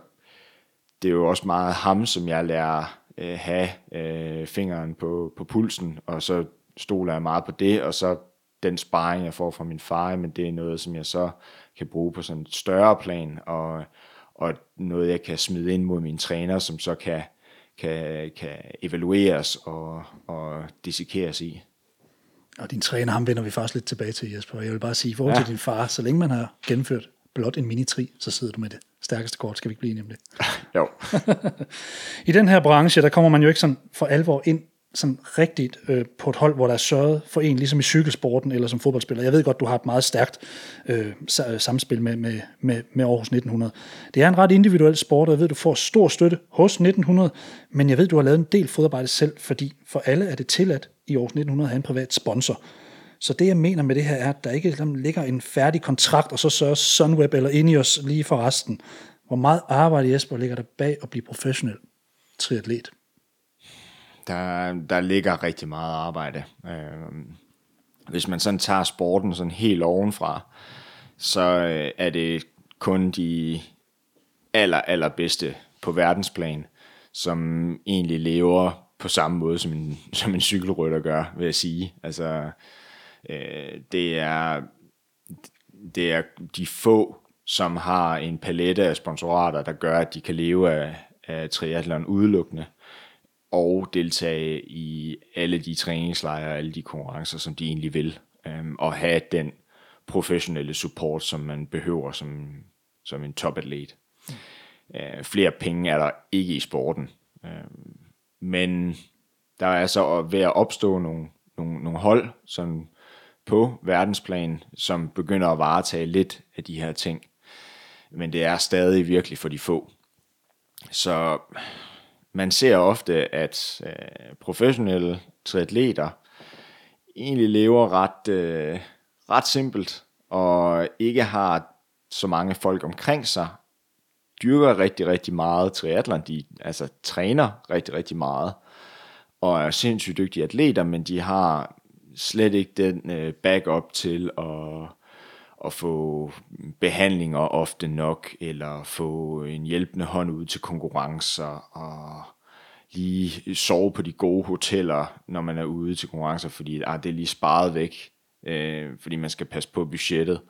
det er jo også meget ham, som jeg lærer øh, have øh, fingeren på, på pulsen, og så stoler jeg meget på det, og så den sparring, jeg får fra min far, men det er noget, som jeg så kan bruge på sådan et større plan, og, og noget, jeg kan smide ind mod min træner, som så kan, kan, kan evalueres og, og dissekeres i.
Og din træner, ham vender vi faktisk lidt tilbage til, Jesper. Jeg vil bare sige, i forhold til ja. din far, så længe man har gennemført blot en mini-tri, så sidder du med det stærkeste kort. Skal vi ikke blive det? *laughs*
Jo. *laughs*
I den her branche, der kommer man jo ikke sådan for alvor ind sådan rigtigt øh, på et hold, hvor der er sørget for en, ligesom i cykelsporten eller som fodboldspiller. Jeg ved godt, du har et meget stærkt øh, samspil med, med, med, med Aarhus 1900. Det er en ret individuel sport, og jeg ved, du får stor støtte hos 1900, men jeg ved, du har lavet en del fodarbejde selv, fordi for alle er det tilladt i Aarhus 1900 at have en privat sponsor. Så det, jeg mener med det her, er, at der ikke ligesom ligger en færdig kontrakt, og så sørger Sunweb eller Ineos lige for resten. Hvor meget arbejde, Jesper, ligger der bag at blive professionel triatlet?
Der, der ligger rigtig meget arbejde. Øh, hvis man sådan tager sporten sådan helt ovenfra, så øh, er det kun de aller, allerbedste på verdensplan, som egentlig lever på samme måde, som en, *laughs* som en cykelrytter gør, vil jeg sige. Altså, øh, det er det er de få, som har en palette af sponsorater, der gør, at de kan leve af, af triathlon udelukkende og deltage i alle de træningslejre og alle de konkurrencer, som de egentlig vil, øhm, og have den professionelle support, som man behøver som, som en topatlet. Mm. Øh, flere penge er der ikke i sporten, øh, men der er så ved at opstå nogle, nogle, nogle hold som på verdensplan, som begynder at varetage lidt af de her ting. Men det er stadig virkelig for de få. Så man ser ofte, at øh, professionelle triatleter egentlig lever ret, øh, ret simpelt, og ikke har så mange folk omkring sig, dyrker rigtig, rigtig meget triathlon, de altså træner rigtig, rigtig meget, og er sindssygt dygtige atleter, men de har slet ikke den øh, backup til at at få behandlinger ofte nok, eller få en hjælpende hånd ud til konkurrencer, og lige sove på de gode hoteller, når man er ude til konkurrencer, fordi ah, det er lige sparet væk, øh, fordi man skal passe på budgettet.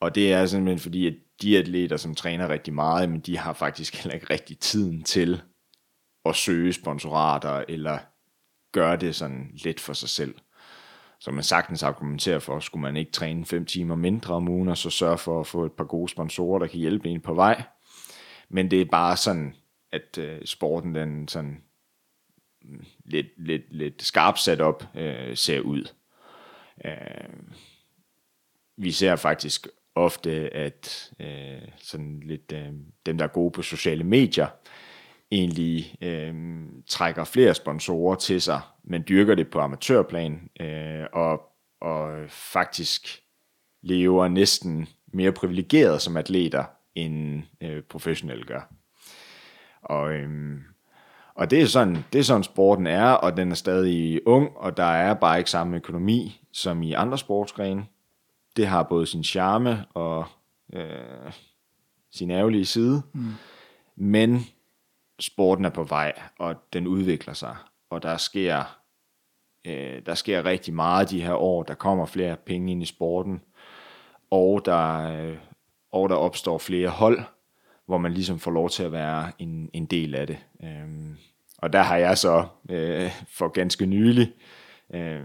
Og det er simpelthen fordi, at de atleter, som træner rigtig meget, men de har faktisk heller ikke rigtig tiden til at søge sponsorater, eller gøre det sådan lidt for sig selv som man sagtens argumenterer for, skulle man ikke træne 5 timer mindre om ugen, og så sørge for at få et par gode sponsorer, der kan hjælpe en på vej. Men det er bare sådan, at øh, sporten den sådan mm, lidt, lidt, lidt skarpt sat op øh, ser ud. Øh, vi ser faktisk ofte, at øh, sådan lidt øh, dem, der er gode på sociale medier, egentlig øh, trækker flere sponsorer til sig, men dyrker det på amatørplan, øh, og, og faktisk lever næsten mere privilegeret som atleter, end øh, professionelle gør. Og, øh, og det er, sådan, det er sådan sporten er, og den er stadig ung, og der er bare ikke samme økonomi som i andre sportsgrene. Det har både sin charme og øh, sin ærgerlige side. Mm. Men sporten er på vej, og den udvikler sig, og der sker, øh, der sker rigtig meget de her år, der kommer flere penge ind i sporten, og der, øh, og der opstår flere hold, hvor man ligesom får lov til at være en, en del af det. Øh, og der har jeg så øh, for ganske nylig øh,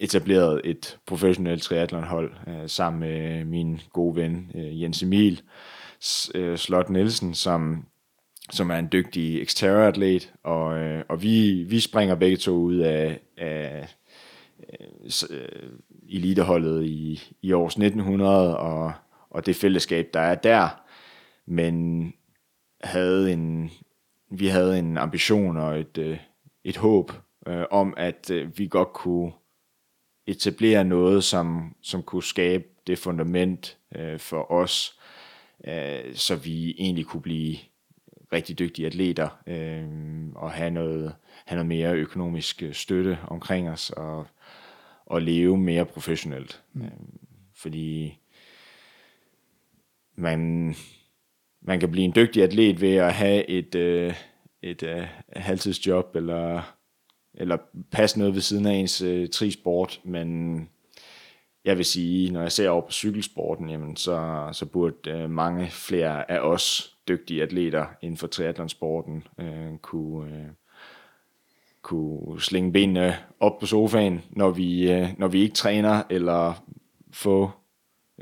etableret et professionelt triathlonhold øh, sammen med min gode ven øh, Jens Emil øh, Slot Nielsen, som som er en dygtig exterior atlet, og, øh, og vi, vi springer begge to ud af, af øh, eliteholdet i, i års 1900, og, og det fællesskab, der er der, men havde en, vi havde en ambition og et, øh, et håb øh, om, at øh, vi godt kunne etablere noget, som, som kunne skabe det fundament øh, for os, øh, så vi egentlig kunne blive rigtig dygtige atleter, øh, og have noget, have noget mere økonomisk øh, støtte omkring os, og, og leve mere professionelt. Mm. Øh, fordi man, man kan blive en dygtig atlet ved at have et, øh, et øh, halvtidsjob, eller, eller passe noget ved siden af ens øh, trisport, men jeg vil sige, når jeg ser over på cykelsporten, jamen, så, så burde øh, mange flere af os dygtige atleter inden for triathlonsporten øh, kunne, øh, kunne slinge benene op på sofaen, når vi, øh, når vi ikke træner, eller få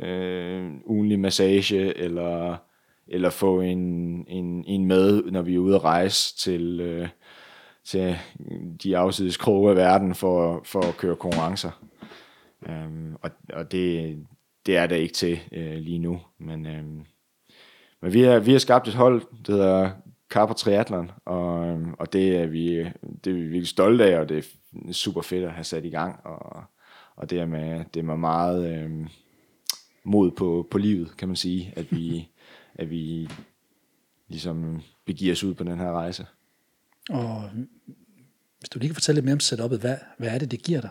øh, ugenlig massage, eller, eller få en, en, en med, når vi er ude at rejse til, øh, til de afsides kroge af verden for, for at køre konkurrencer. Um, og og det, det er der ikke til øh, lige nu. Men, Øh, men vi, har, vi har skabt et hold, der hedder Carper Triathlon, og, um, og det, er vi, det er vi virkelig stolte af, og det er super fedt at have sat i gang. Og, og det er med, det er med meget um, mod på, på livet, kan man sige, at vi, *laughs* at vi ligesom begiver os ud på den her rejse.
Og hvis du lige kan fortælle lidt mere om setupet, hvad, hvad er det, det giver dig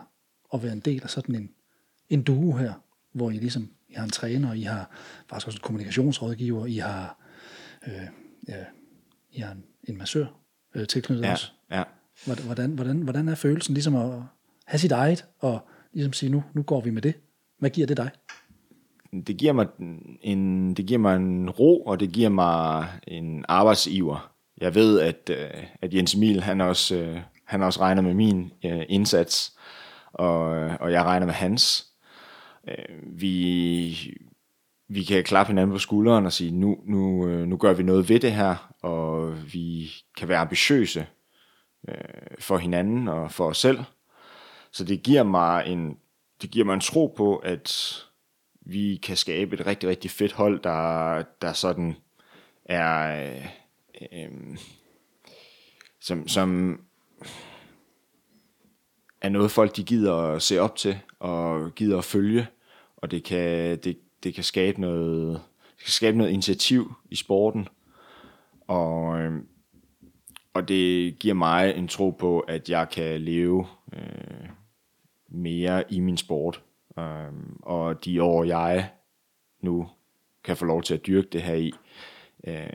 at være en del af sådan en, en duo her, hvor I ligesom I har en træner, I har faktisk også en kommunikationsrådgiver, I har, øh, ja, I har en, en massør øh, tilknyttet
Ja,
også.
ja.
Hvordan, hvordan, hvordan er følelsen ligesom at have sit eget, og ligesom sige, nu, nu går vi med det? Hvad giver det dig?
det giver mig en, det giver mig en ro, og det giver mig en arbejdsiver. Jeg ved, at, øh, at Jens Emil, han også, øh, han også regner med min øh, indsats, og, og jeg regner med hans. Øh, Vi, vi kan klappe hinanden på skulderen og sige, nu, nu, øh, nu gør vi noget ved det her, og vi kan være ambitiøse øh, for hinanden og for os selv. Så det giver mig en, det giver mig en tro på, at vi kan skabe et rigtig, rigtig fedt hold, der, der sådan er, øh, øh, som, som er noget folk de gider at se op til og gider at følge, og det kan, det, det kan skabe noget, det kan skabe noget initiativ i sporten, og, øhm, og det giver mig en tro på, at jeg kan leve øh, mere i min sport, øh, og de år jeg nu kan få lov til at dyrke det her i, øh,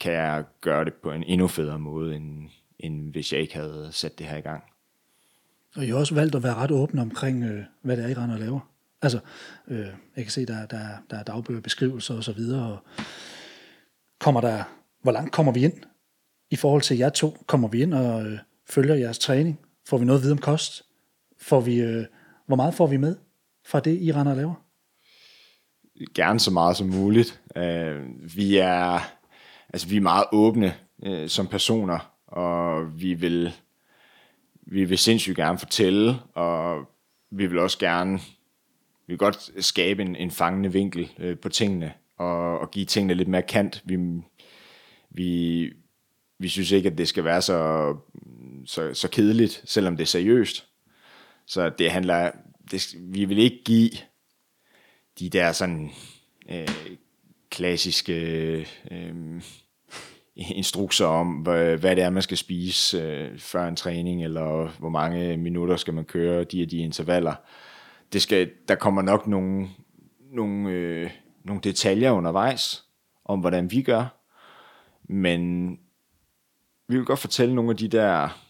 kan jeg gøre det på en endnu federe måde, end, end hvis jeg ikke havde sat det her i gang.
Og I har også valgt at være ret åbne omkring, øh, hvad det er, I render og laver. Altså, øh, jeg kan se, der, der, der er dagbøger, beskrivelser og så videre. Og kommer der, hvor langt kommer vi ind i forhold til jer to? Kommer vi ind og øh, følger jeres træning? Får vi noget at vide om kost? Får vi, øh, hvor meget får vi med fra det, I render og laver?
Gerne så meget som muligt. Øh, vi er altså vi er meget åbne øh, som personer, og vi vil vi vil sindssygt gerne fortælle, og vi vil også gerne vi vil godt skabe en, en fangende vinkel øh, på tingene, og, og give tingene lidt mere kant. Vi, vi, vi synes ikke, at det skal være så, så, så kedeligt, selvom det er seriøst. Så det handler, det, vi vil ikke give de der sådan øh, klassiske øh, instrukser om, hvad, det er, man skal spise øh, før en træning, eller hvor mange minutter skal man køre de og de intervaller. Det skal, der kommer nok nogle, nogle, øh, nogle detaljer undervejs om, hvordan vi gør, men vi vil godt fortælle nogle af de der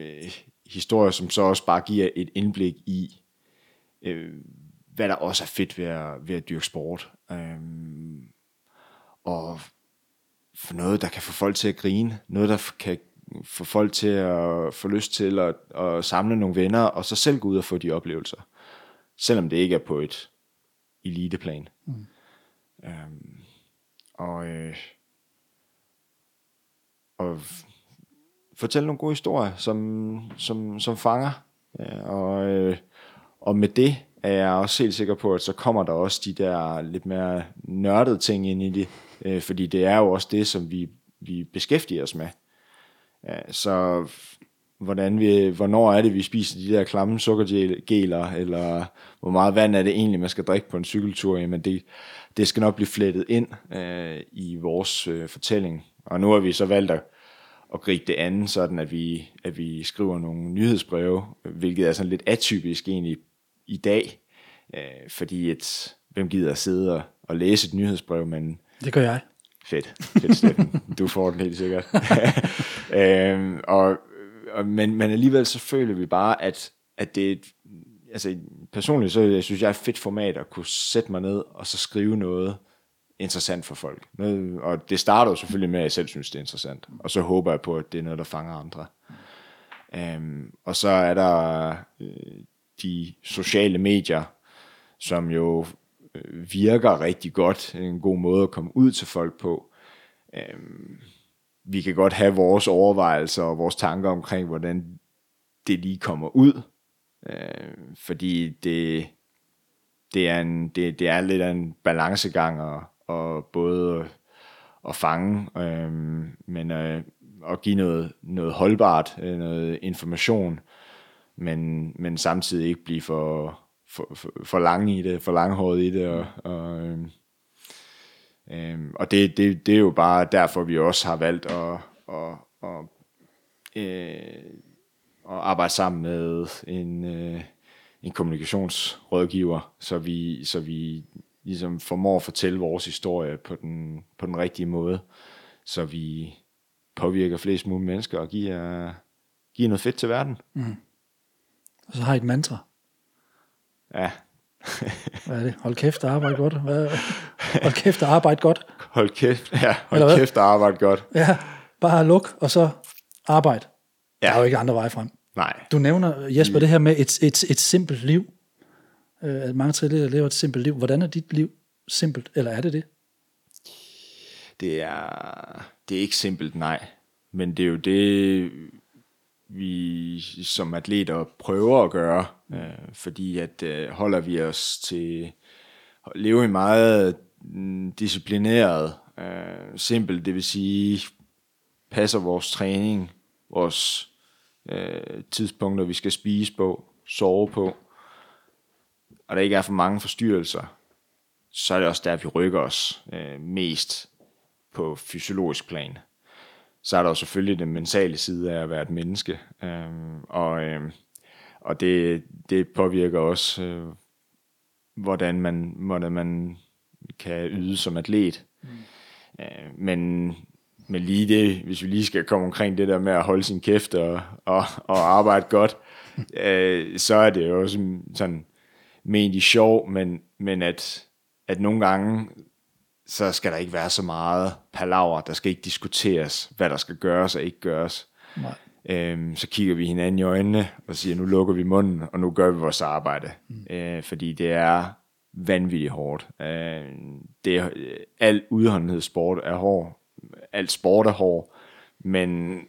øh, historier, som så også bare giver et indblik i, øh, hvad der også er fedt ved at, ved at dyrke sport. Øh, og for noget, der kan få folk til at grine, noget, der kan få folk til at få lyst til at, at samle nogle venner, og så selv gå ud og få de oplevelser. Selvom det ikke er på et eliteplan. Mm. Øhm, og, øh, og fortælle nogle gode historier, som, som, som fanger. Ja, og, øh, og med det er jeg også helt sikker på, at så kommer der også de der lidt mere nørdede ting ind i det, øh, fordi det er jo også det, som vi, vi beskæftiger os med. Ja, så hvordan vi, hvornår er det, vi spiser de der klamme sukkergeler, eller hvor meget vand er det egentlig, man skal drikke på en cykeltur, jamen det, det skal nok blive flettet ind øh, i vores øh, fortælling. Og nu har vi så valgt at, at gribe det andet, sådan at vi, at vi skriver nogle nyhedsbreve, hvilket er sådan lidt atypisk egentlig i dag, øh, fordi et, hvem gider at sidde og, og læse et nyhedsbrev, men
det gør jeg.
Fedt, fedt Steffen. Du får den helt sikkert. *laughs* øhm, og, og, men, men alligevel så føler vi bare, at, at det er et, altså personligt så jeg synes jeg er et fedt format at kunne sætte mig ned og så skrive noget interessant for folk. Noget, og det starter jo selvfølgelig med, at jeg selv synes, det er interessant. Og så håber jeg på, at det er noget, der fanger andre. Øhm, og så er der øh, de sociale medier, som jo øh, virker rigtig godt. En god måde at komme ud til folk på. Øh, vi kan godt have vores overvejelser og vores tanker omkring, hvordan det lige kommer ud. Øh, fordi det, det, er en, det, det er lidt af en balancegang og, og både at fange, øh, men øh, at give noget, noget holdbart, øh, noget information, men, men samtidig ikke blive for, for, for, for lang i det, for langhåret i det, og, og, øh, øh, og det, det, det er jo bare derfor, vi også har valgt at, at, at, øh, at arbejde sammen med en, øh, en kommunikationsrådgiver, så vi, så vi ligesom formår at fortælle vores historie på den, på den rigtige måde, så vi påvirker flest mulige mennesker og giver, giver noget fedt til verden.
Og så har I et mantra.
Ja,
Hvad er det? Hold kæft og arbejde godt. Hvad? Hold kæft og arbejde godt.
hold kæft, ja,
Eller
hold
hvad?
kæft og arbejde godt.
Ja, bare luk, og så arbejde.
Ja.
Der er jo ikke andre veje frem.
Nej,
Du nævner, Jesper, det her med et, et, et simpelt liv. Øh, at mange triatleter lever et simpelt liv. Hvordan er dit liv simpelt, eller er det det?
det er, det er ikke simpelt, nej. Men det er jo det, vi som atleter prøver at gøre, øh, fordi at øh, holder vi os til at leve i meget mm, disciplineret, øh, simpelt, det vil sige passer vores træning, vores øh, tidspunkter, vi skal spise på, sove på, og der ikke er for mange forstyrrelser, så er det også der, vi rykker os øh, mest på fysiologisk plan. Så er der jo selvfølgelig den mentale side af at være et menneske, øhm, og, øhm, og det, det påvirker også, øh, hvordan, man, hvordan man kan yde som atlet. Mm. Øh, men, men lige det, hvis vi lige skal komme omkring det der med at holde sin kæft og, og, og arbejde godt, *laughs* øh, så er det jo også sådan ment i sjov, men, men at, at nogle gange, så skal der ikke være så meget palaver, der skal ikke diskuteres, hvad der skal gøres og ikke gøres.
Nej.
Øhm, så kigger vi hinanden i øjnene og siger, nu lukker vi munden, og nu gør vi vores arbejde. Mm. Øh, fordi det er vanvittigt hårdt. Øh, det er, al udholdenhedssport er hård. Alt sport er hård. Men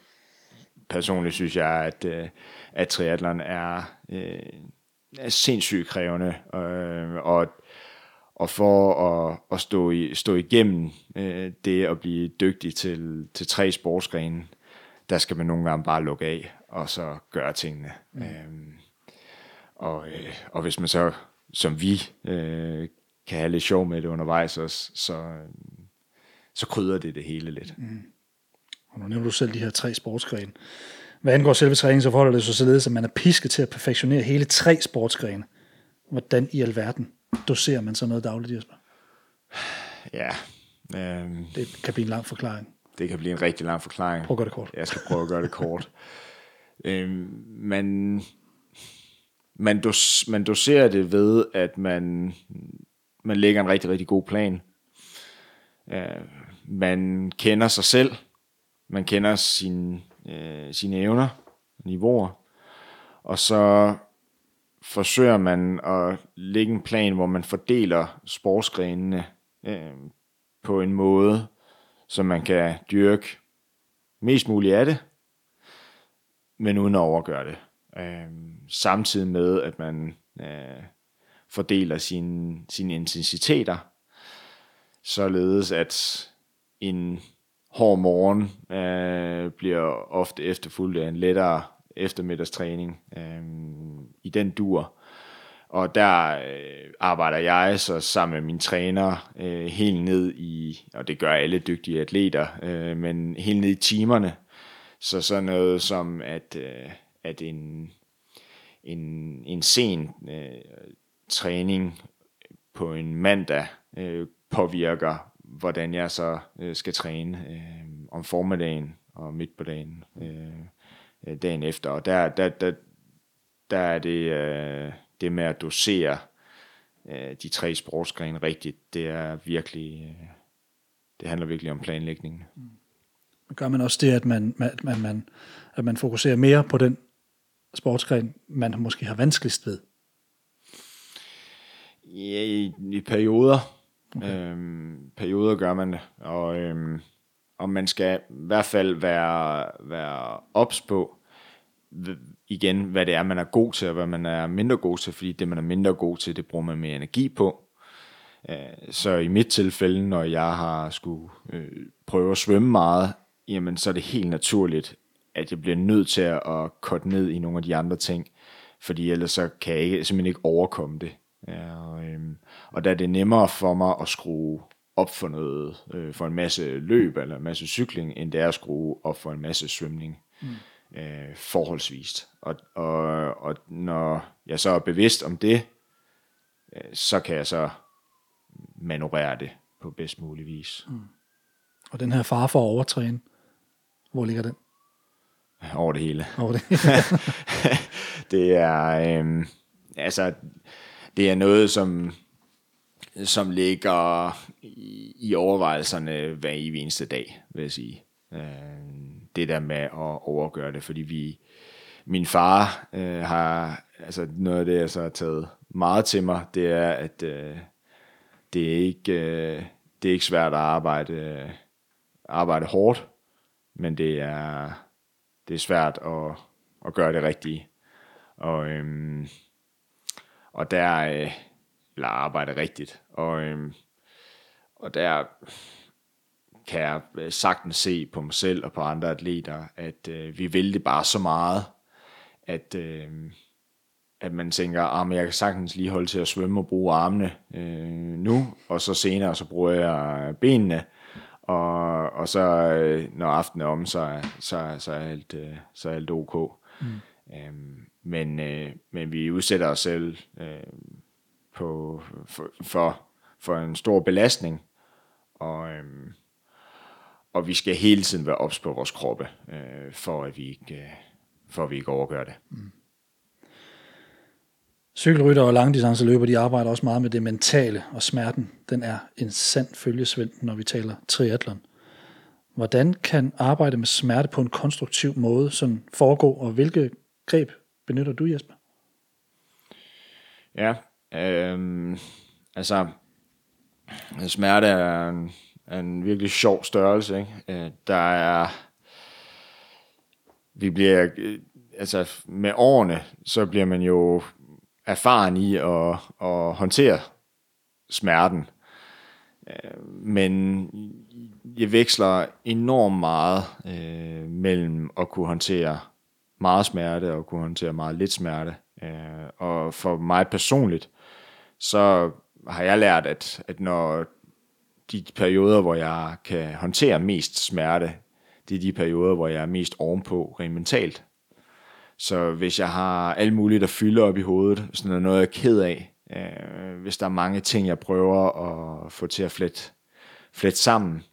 personligt synes jeg, at, øh, at triathlon er, øh, er sindssygt krævende. Øh, og og for at, at stå, i, stå igennem øh, det at blive dygtig til, til tre sportsgrene, der skal man nogle gange bare lukke af, og så gøre tingene. Mm. Øhm, og, øh, og hvis man så, som vi, øh, kan have lidt sjov med det undervejs også, så, så krydder det det hele lidt. Mm.
Og nu nævner du selv de her tre sportsgrene. Hvad angår selve træningen, så forholder det sig således, at man er pisket til at perfektionere hele tre sportsgrene. Hvordan i alverden doserer man så noget dagligt, Jesper?
Ja, øhm,
Det kan blive en lang forklaring.
det kan blive en rigtig lang forklaring.
Prøv at gøre det kort.
Jeg skal prøve at gøre det kort. øhm, man, man, dos, man doserer det ved, at man, man lægger en rigtig, rigtig god plan. Øh, man kender sig selv. Man kender sin, øh, sine evner, niveauer. Og så forsøger man at lægge en plan, hvor man fordeler sportsgrenene øh, på en måde, så man kan dyrke mest muligt af det, men uden at overgøre det. Øh, samtidig med, at man øh, fordeler sine, sine intensiteter, således at en hård morgen øh, bliver ofte efterfulgt af en lettere eftermiddagstræning øh, i den dur. Og der øh, arbejder jeg så sammen med min træner øh, helt ned i, og det gør alle dygtige atleter, øh, men helt ned i timerne. Så sådan noget som, at, øh, at en, en, en sen øh, træning på en mandag øh, påvirker, hvordan jeg så øh, skal træne øh, om formiddagen og midt på dagen øh, dagen efter. Og der, der, der, der er det, øh, det med at dosere øh, de tre sportsgrene rigtigt, det er virkelig, øh, det handler virkelig om planlægningen.
Mm. Gør man også det, at man, at man, man, at man fokuserer mere på den sportsgren, man måske har vanskeligst ved?
Ja, i, i perioder. Okay. Øhm, perioder gør man det, og, øhm, og man skal i hvert fald være, være ops på, igen, hvad det er, man er god til, og hvad man er mindre god til, fordi det, man er mindre god til, det bruger man mere energi på. Øh, så i mit tilfælde, når jeg har skulle øh, prøve at svømme meget, jamen så er det helt naturligt, at jeg bliver nødt til at korte ned i nogle af de andre ting, fordi ellers så kan jeg ikke, simpelthen ikke overkomme det. Ja, og, øhm, og da det er nemmere for mig at skrue op for noget, øh, for en masse løb eller en masse cykling, end det er at skrue op for en masse svømning. Mm. Øh, forholdsvist. Og, og, og når jeg så er bevidst om det, øh, så kan jeg så manøvrere det på bedst mulig vis. Mm.
Og den her far for at overtræne, hvor ligger den?
Over det hele.
Over det *laughs*
det er, øh, altså, det er noget, som, som ligger i, i overvejelserne hver eneste dag, vil jeg sige. Øh, det der med at overgøre det, fordi vi, min far øh, har, altså noget af det, jeg så har taget meget til mig, det er, at øh, det er ikke, øh, det er ikke svært at arbejde, arbejde hårdt, men det er, det er svært at, at gøre det rigtige. Og, øhm, og der, øh, eller arbejde rigtigt. Og, øhm, og der kan jeg øh, sagtens se på mig selv og på andre atleter, at øh, vi vil det bare så meget, at, øh, at man tænker, at ah, jeg kan sagtens lige holde til at svømme og bruge armene øh, nu, og så senere så bruger jeg benene, og, og så øh, når aftenen er om, så, så, så, er alt, øh, så er alt ok. Mm. Øhm, men, øh, men vi udsætter os selv øh, på, for, for, for en stor belastning, og, øh, og vi skal hele tiden være ops på vores kroppe, øh, for, at vi ikke, øh, for at vi ikke overgør det. Mm.
Cykelrytter og langdistanceløber, de arbejder også meget med det mentale, og smerten, den er en sand følgesvend, når vi taler triathlon. Hvordan kan arbejde med smerte på en konstruktiv måde sådan foregå, og hvilke greb benytter du, Jesper?
Ja, øh, altså smerte er en, er en virkelig sjov størrelse. Ikke? Øh, der er, vi bliver, øh, altså med årene, så bliver man jo erfaren i at, at håndtere smerten. Øh, men jeg veksler enormt meget øh, mellem at kunne håndtere meget smerte og kunne håndtere meget lidt smerte. Øh, og for mig personligt, så har jeg lært, at, at når de perioder, hvor jeg kan håndtere mest smerte, det er de perioder, hvor jeg er mest ovenpå rent mentalt. Så hvis jeg har alt muligt, der fylder op i hovedet, sådan noget, noget jeg er ked af, øh, hvis der er mange ting, jeg prøver at få til at flette, flette sammen,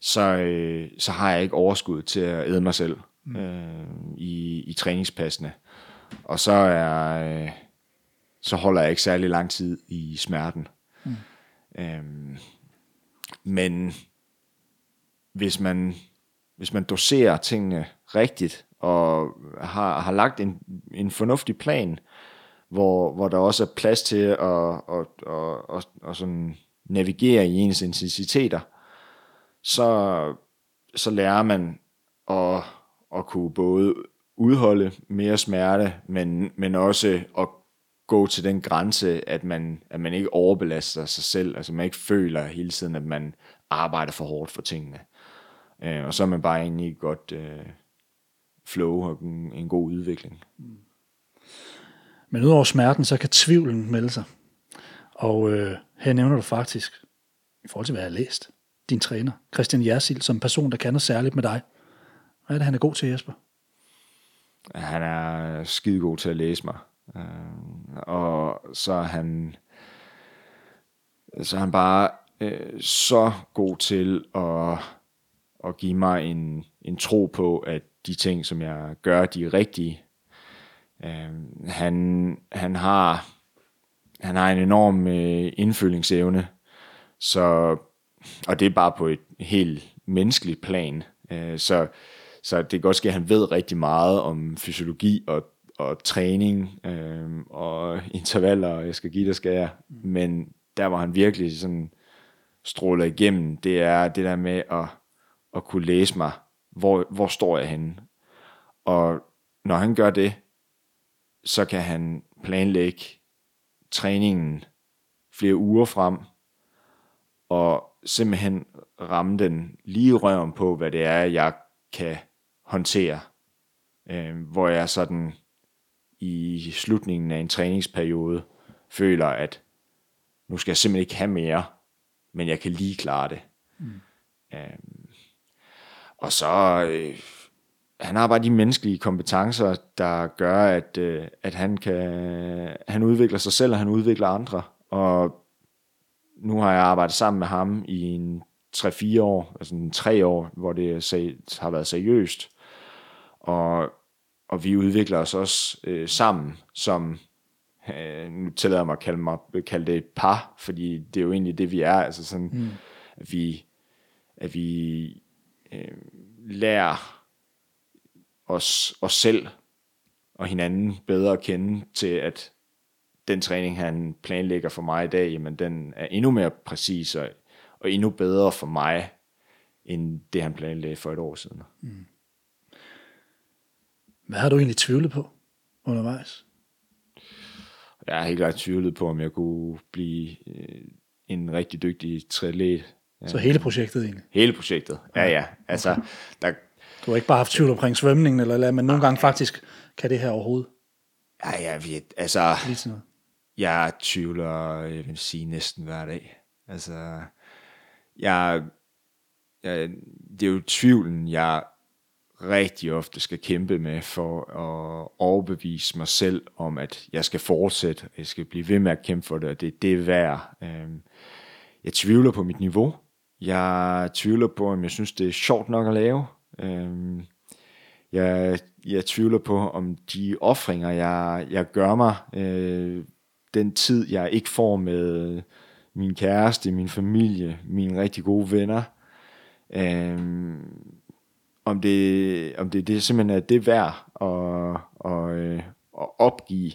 så, øh, så har jeg ikke overskud til at æde mig selv mm. øh, i, i træningspassene. Og så er øh, så holder jeg ikke særlig lang tid i smerten. Mm. Øhm, men hvis man hvis man doserer tingene rigtigt og har, har lagt en, en fornuftig plan, hvor, hvor der også er plads til at, at, at, at, at sådan navigere i ens intensiteter, så, så lærer man at at kunne både udholde mere smerte, men, men også at gå til den grænse, at man, at man ikke overbelaster sig selv, altså man ikke føler hele tiden, at man arbejder for hårdt for tingene. Øh, og så er man bare egentlig et godt øh, flow og en, en god udvikling.
Men udover smerten, så kan tvivlen melde sig. Og øh, her nævner du faktisk, i forhold til hvad jeg har læst, din træner, Christian Jersil, som person, der kan noget særligt med dig. Hvad er det, han er god til, Jesper?
Han er skide god til at læse mig. Øh, og så er han så er han bare øh, så god til at, at give mig en, en tro på, at de ting, som jeg gør, de er rigtige. Øh, han, han har han har en enorm øh, indfølingsevne, så, og det er bare på et helt menneskeligt plan. Øh, så, så det kan godt ske, at han ved rigtig meget om fysiologi og, og træning øh, og intervaller, og jeg skal give det, skal jeg. Men der, hvor han virkelig sådan stråler igennem, det er det der med at, at kunne læse mig, hvor, hvor står jeg henne. Og når han gør det, så kan han planlægge træningen flere uger frem, og simpelthen ramme den lige røven på, hvad det er, jeg kan håndtere. Øh, hvor jeg sådan i slutningen af en træningsperiode føler, at nu skal jeg simpelthen ikke have mere, men jeg kan lige klare det. Mm. Øh, og så, øh, han har bare de menneskelige kompetencer, der gør, at, øh, at han kan, han udvikler sig selv, og han udvikler andre. Og nu har jeg arbejdet sammen med ham i en 3-4 år, altså en 3 år, hvor det har været seriøst. Og, og vi udvikler os også øh, sammen som, øh, nu tillader jeg mig at kalde, mig, kalde det et par, fordi det er jo egentlig det, vi er. Altså sådan, mm. at vi, at vi øh, lærer os, os selv og hinanden bedre at kende til, at den træning, han planlægger for mig i dag, jamen den er endnu mere præcis og, og endnu bedre for mig, end det han planlagde for et år siden. Mm.
Hvad har du egentlig tvivlet på undervejs?
Jeg har helt klart tvivlet på, om jeg kunne blive øh, en rigtig dygtig triatlet.
Så hele projektet egentlig?
Hele projektet, ja ja. Altså, okay. der,
du har ikke bare haft tvivl omkring svømningen, eller, eller men nogle gange faktisk kan det her overhovedet?
Ja, jeg ved, altså, jeg tvivler, jeg vil sige, næsten hver dag. Altså, jeg, jeg, det er jo tvivlen, jeg rigtig ofte skal kæmpe med for at overbevise mig selv om, at jeg skal fortsætte, jeg skal blive ved med at kæmpe for det, og det, det er værd. Øhm, jeg tvivler på mit niveau. Jeg tvivler på, om jeg synes, det er sjovt nok at lave. Øhm, jeg, jeg tvivler på, om de offringer, jeg, jeg gør mig, øh, den tid, jeg ikke får med min kæreste, min familie, mine rigtig gode venner, øh, om det, om det, det simpelthen er det værd at, at, øh, at opgive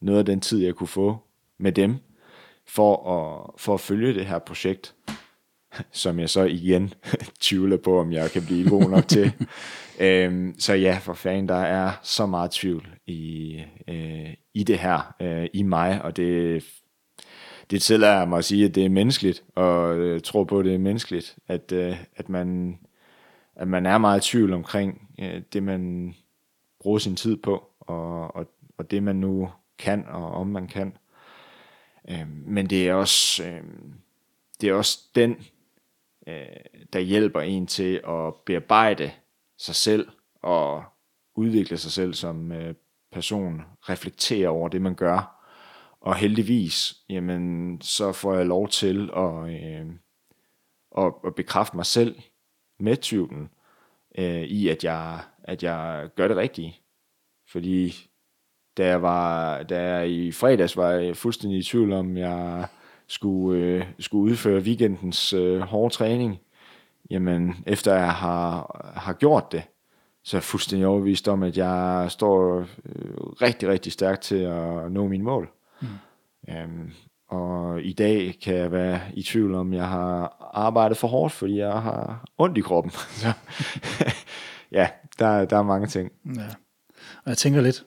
noget af den tid, jeg kunne få med dem, for at, for at følge det her projekt som jeg så igen *laughs* tvivler på, om jeg kan blive god nok til. *laughs* øhm, så ja, for fanden, der er så meget tvivl i, øh, i det her, øh, i mig, og det, det tillader mig at sige, at det er menneskeligt, og øh, tror på, at det er menneskeligt, at, øh, at, man, at man er meget i tvivl omkring øh, det, man bruger sin tid på, og, og, og det, man nu kan, og om man kan. Øh, men det er også... Øh, det er også den øh, der hjælper en til at bearbejde sig selv og udvikle sig selv som øh, person, reflektere over det, man gør. Og heldigvis, jamen, så får jeg lov til at, øh, at, at bekræfte mig selv med tvivlen øh, i, at jeg, at jeg gør det rigtige. Fordi da jeg, var, da jeg i fredags var jeg fuldstændig i tvivl om, jeg skulle, øh, skulle udføre weekendens øh, hårde træning, jamen efter jeg har, har gjort det, så er jeg fuldstændig overbevist om, at jeg står øh, rigtig, rigtig stærkt til at nå mine mål. Mm. Um, og i dag kan jeg være i tvivl om, jeg har arbejdet for hårdt, fordi jeg har ondt i kroppen. *laughs* så, ja, der, der er mange ting. Ja.
Og jeg tænker lidt,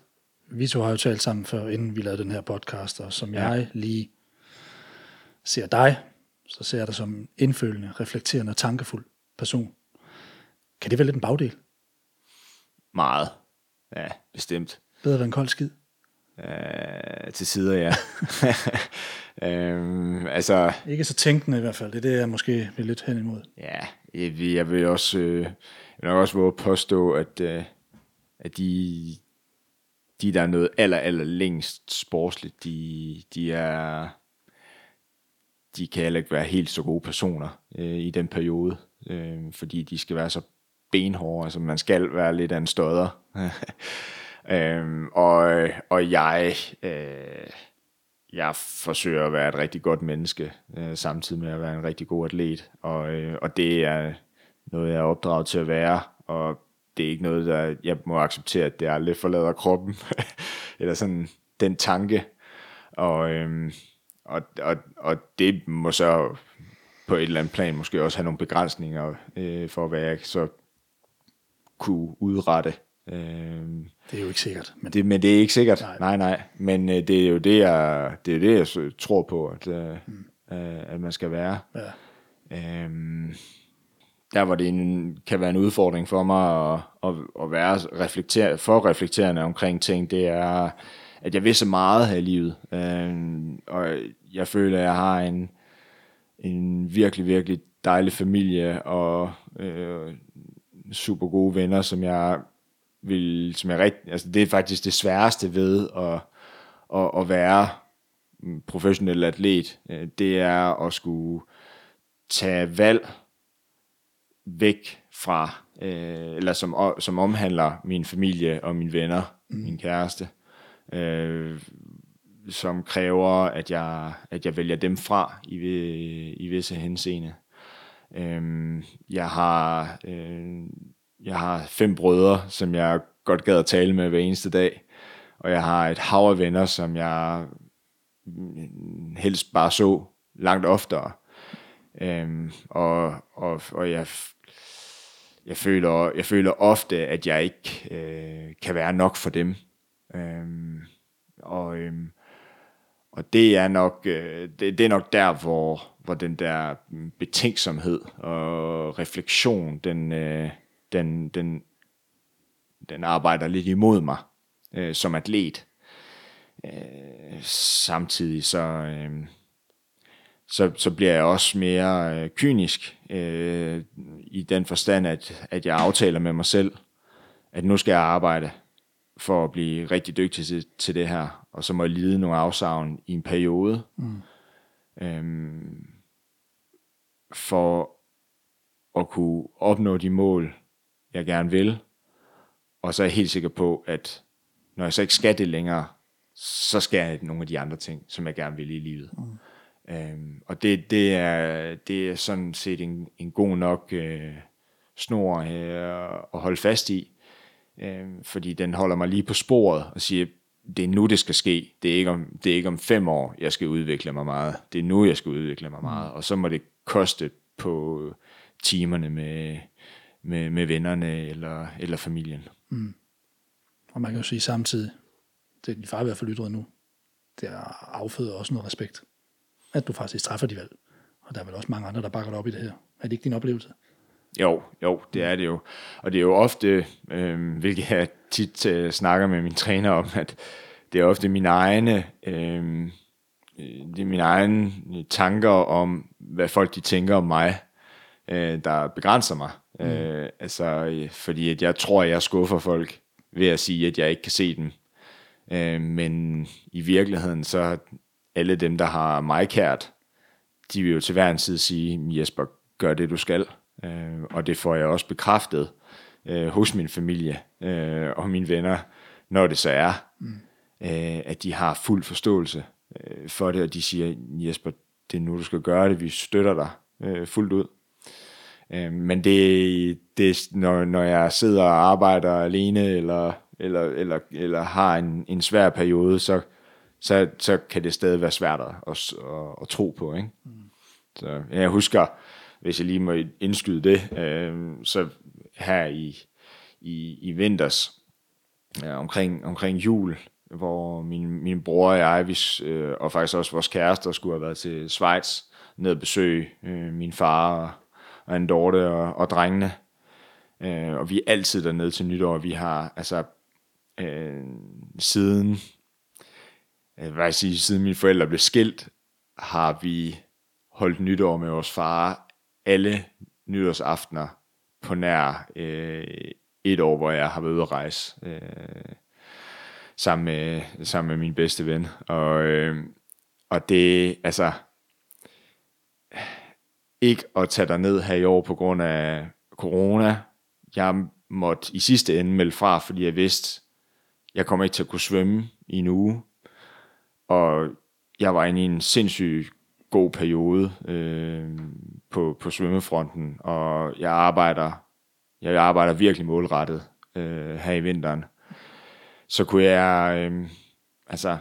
vi to har jo talt sammen før, inden vi lavede den her podcast, og som ja. jeg lige ser dig, så ser jeg dig som indfølende, reflekterende og tankefuld person. Kan det være lidt en bagdel?
Meget. Ja, bestemt.
Bedre ved en kold skid?
Uh, til sider, ja. um, *laughs* altså,
ikke så tænkende i hvert fald. Det er det, jeg måske vil lidt hen imod.
Ja, jeg, jeg vil også, øh, jeg vil nok også våge påstå, at, øh, at de, de, der er noget aller, aller længst sportsligt, de, de er de kan heller ikke være helt så gode personer øh, i den periode, øh, fordi de skal være så benhårde, altså man skal være lidt af en støder. *laughs* øhm, og, og jeg, øh, jeg forsøger at være et rigtig godt menneske, øh, samtidig med at være en rigtig god atlet, og, øh, og det er noget, jeg er opdraget til at være, og det er ikke noget, der jeg må acceptere, at det aldrig forlader kroppen, *laughs* eller sådan den tanke, og, øhm, og, og, og det må så på et eller andet plan måske også have nogle begrænsninger øh, for, hvad jeg så kunne udrette. Øh,
det er jo ikke sikkert.
Men det, men det er ikke sikkert. Nej, nej. nej. Men øh, det er jo det, jeg, det er det, jeg tror på, at, øh, mm. øh, at man skal være. Ja. Øh, der hvor det en, kan være en udfordring for mig at, at, at være reflekter, for reflekterende omkring ting, det er, at jeg vil så meget her i livet. Øh, og jeg føler, at jeg har en, en virkelig, virkelig dejlig familie og øh, super gode venner, som jeg vil, som jeg rigt, altså det er faktisk det sværeste ved at, at, at være professionel atlet. Øh, det er at skulle tage valg væk fra, øh, eller som, som omhandler min familie og mine venner, mm. min kæreste, øh, som kræver, at jeg, at jeg vælger dem fra i, i visse henseende. Øh, jeg har øh, jeg har fem brødre, som jeg godt gad at tale med hver eneste dag, og jeg har et hav af venner, som jeg mm, helst bare så langt oftere. Øhm, og, og, og jeg, jeg, føler, jeg føler ofte, at jeg ikke øh, kan være nok for dem. Øhm, og, øhm, og det er nok øh, det, det er nok der, hvor, hvor den der mm, betænksomhed og refleksion, den, øh, den, den, den arbejder lidt imod mig øh, som atlet. Øh, samtidig så, øh, så, så bliver jeg også mere øh, kynisk øh, i den forstand, at, at jeg aftaler med mig selv, at nu skal jeg arbejde for at blive rigtig dygtig til, til det her, og så må jeg lide nogle afsavn i en periode, mm. øhm, for at kunne opnå de mål, jeg gerne vil, og så er jeg helt sikker på, at når jeg så ikke skal det længere, så skal jeg nogle af de andre ting, som jeg gerne vil i livet. Mm. Øhm, og det, det, er, det er sådan set en, en god nok øh, snor øh, at holde fast i, øh, fordi den holder mig lige på sporet og siger, det er nu, det skal ske. Det er, ikke om, det er ikke om fem år, jeg skal udvikle mig meget. Det er nu, jeg skal udvikle mig meget. Mm. Og så må det koste på timerne med, med, med vennerne eller, eller familien. Mm.
Og man kan jo sige samtidig, det er din far i hvert fald ytret nu, det afføder også noget respekt, at du faktisk træffer de valg. Og der er vel også mange andre, der bakker dig op i det her. Er det ikke din oplevelse?
Jo, jo, det er det jo. Og det er jo ofte, øh, hvilket jeg tit øh, snakker med min træner om, at det er ofte mine egne, øh, det er mine egne tanker om, hvad folk de tænker om mig, øh, der begrænser mig. Mm. Øh, altså, fordi at jeg tror, at jeg skuffer folk ved at sige, at jeg ikke kan se dem. Øh, men i virkeligheden, så alle dem, der har mig kært, de vil jo til hver en tid sige, Jesper, gør det, du skal. Øh, og det får jeg også bekræftet øh, hos min familie øh, og mine venner, når det så er, mm. øh, at de har fuld forståelse øh, for det, og de siger, Jesper, det er nu, du skal gøre det, vi støtter dig øh, fuldt ud. Øh, men det, det når, når jeg sidder og arbejder alene, eller, eller, eller, eller har en, en svær periode, så, så, så kan det stadig være svært at, at, at, at tro på. Ikke? Mm. Så jeg husker, hvis jeg lige må indskyde det, øh, så her i, i, i vinters, øh, omkring, omkring jul, hvor min, min bror og jeg, vi, øh, og faktisk også vores kærester, skulle have været til Schweiz, ned og besøge øh, min far og, og en og, og drengene. Øh, og vi er altid dernede til nytår. Vi har altså øh, siden, øh, hvad jeg sige, siden mine forældre blev skilt, har vi holdt nytår med vores far alle nytårsaftener på nær øh, et år, hvor jeg har været ude at rejse øh, sammen, med, sammen med min bedste ven. Og, øh, og det, altså, ikke at tage dig ned her i år på grund af corona. Jeg måtte i sidste ende melde fra, fordi jeg vidste, jeg kommer ikke til at kunne svømme i en uge. Og jeg var inde i en sindssyg god periode øh, på, på svømmefronten, og jeg arbejder, jeg arbejder virkelig målrettet øh, her i vinteren. Så kunne jeg, øh, altså,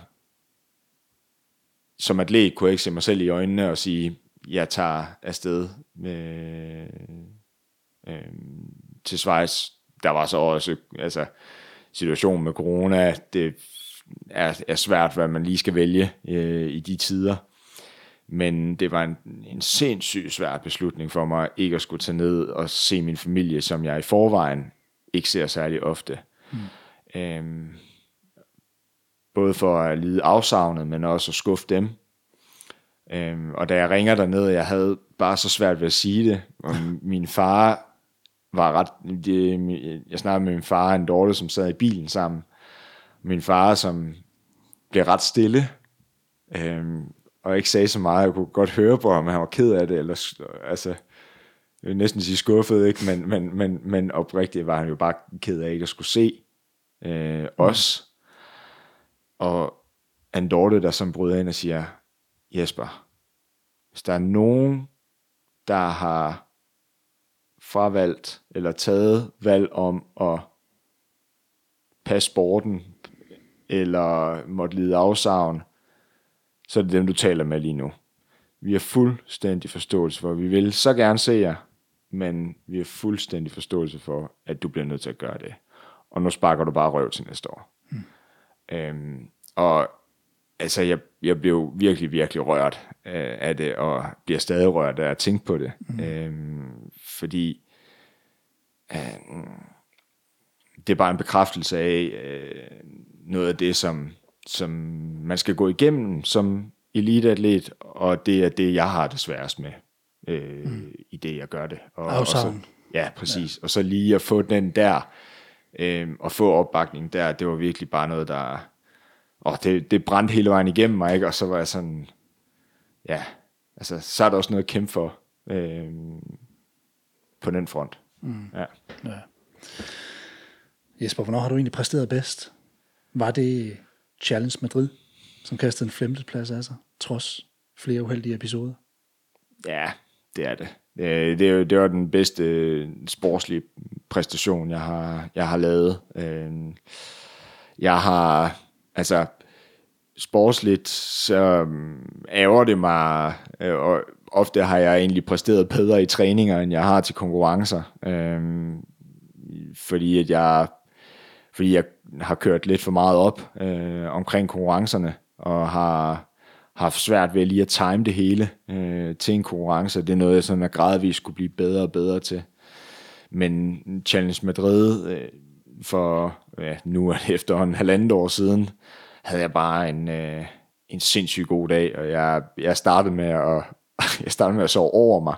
som atlet kunne jeg ikke se mig selv i øjnene og sige, jeg tager afsted med, øh, til Schweiz. Der var så også, altså, situationen med corona, det er, er svært, hvad man lige skal vælge øh, i de tider. Men det var en, en sindssygt svær beslutning for mig, ikke at skulle tage ned og se min familie, som jeg i forvejen ikke ser særlig ofte. Mm. Øhm, både for at lide afsavnet, men også at skuffe dem. Øhm, og da jeg ringer derned, jeg havde bare så svært ved at sige det. Og *laughs* min far var ret... Det, jeg snakkede med min far og en dårlig, som sad i bilen sammen. Min far, som blev ret stille, øhm, og ikke sagde så meget. Jeg kunne godt høre på ham, at han var ked af det, eller altså, jeg vil næsten sige skuffet, ikke? Men, men, men, men oprigtigt var han jo bare ked af ikke at skulle se øh, os. Og en Dorte, der som bryder ind og siger, Jesper, hvis der er nogen, der har fravalgt eller taget valg om at passe sporten, eller måtte lide afsavn, så er det dem, du taler med lige nu. Vi har fuldstændig forståelse for, vi vil så gerne se jer, men vi har fuldstændig forståelse for, at du bliver nødt til at gøre det. Og nu sparker du bare røv til næste år. Mm. Øhm, og altså, jeg, jeg blev virkelig, virkelig rørt øh, af det, og bliver stadig rørt af at tænke på det. Mm. Øhm, fordi øh, det er bare en bekræftelse af øh, noget af det, som, som man skal gå igennem som eliteatlet, og det er det, jeg har det sværest med øh, mm. i det, jeg gør det. Og,
og så,
ja, præcis. Ja. Og så lige at få den der, øh, og få opbakning der, det var virkelig bare noget, der og det, det brændte hele vejen igennem mig, ikke? og så var jeg sådan, ja, altså, så er der også noget at kæmpe for øh, på den front. Mm. Ja. ja.
Jesper, hvornår har du egentlig præsteret bedst? Var det Challenge Madrid, som kastede en femteplads af sig, trods flere uheldige episoder?
Ja, det er det. Det, det, det var den bedste sportslige præstation, jeg har, jeg har lavet. Øh, jeg har altså sportsligt, så øhm, ærger det mig, øh, og ofte har jeg egentlig præsteret bedre i træninger, end jeg har til konkurrencer, øh, fordi at jeg fordi jeg har kørt lidt for meget op øh, omkring konkurrencerne, og har haft svært ved lige at time det hele øh, til en konkurrence. Det er noget, jeg sådan er gradvist skulle blive bedre og bedre til. Men Challenge Madrid, øh, for ja, nu er det efterhånden halvandet år siden, havde jeg bare en, øh, en sindssygt god dag, og jeg, jeg startede med at, *laughs* jeg startede med at sove over mig.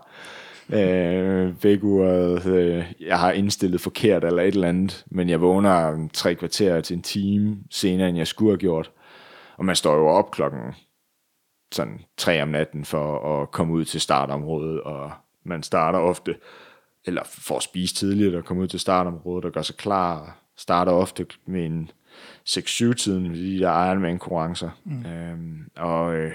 Øh, vækkeuret, øh, jeg har indstillet forkert eller et eller andet, men jeg vågner tre kvarter til en time senere, end jeg skulle have gjort. Og man står jo op klokken sådan tre om natten for at komme ud til startområdet, og man starter ofte, eller får at spise tidligt og komme ud til startområdet og gør sig klar, starter ofte med en 6-7-tiden ved de der Ironman-konkurrencer. Mm. Øhm, og, øh,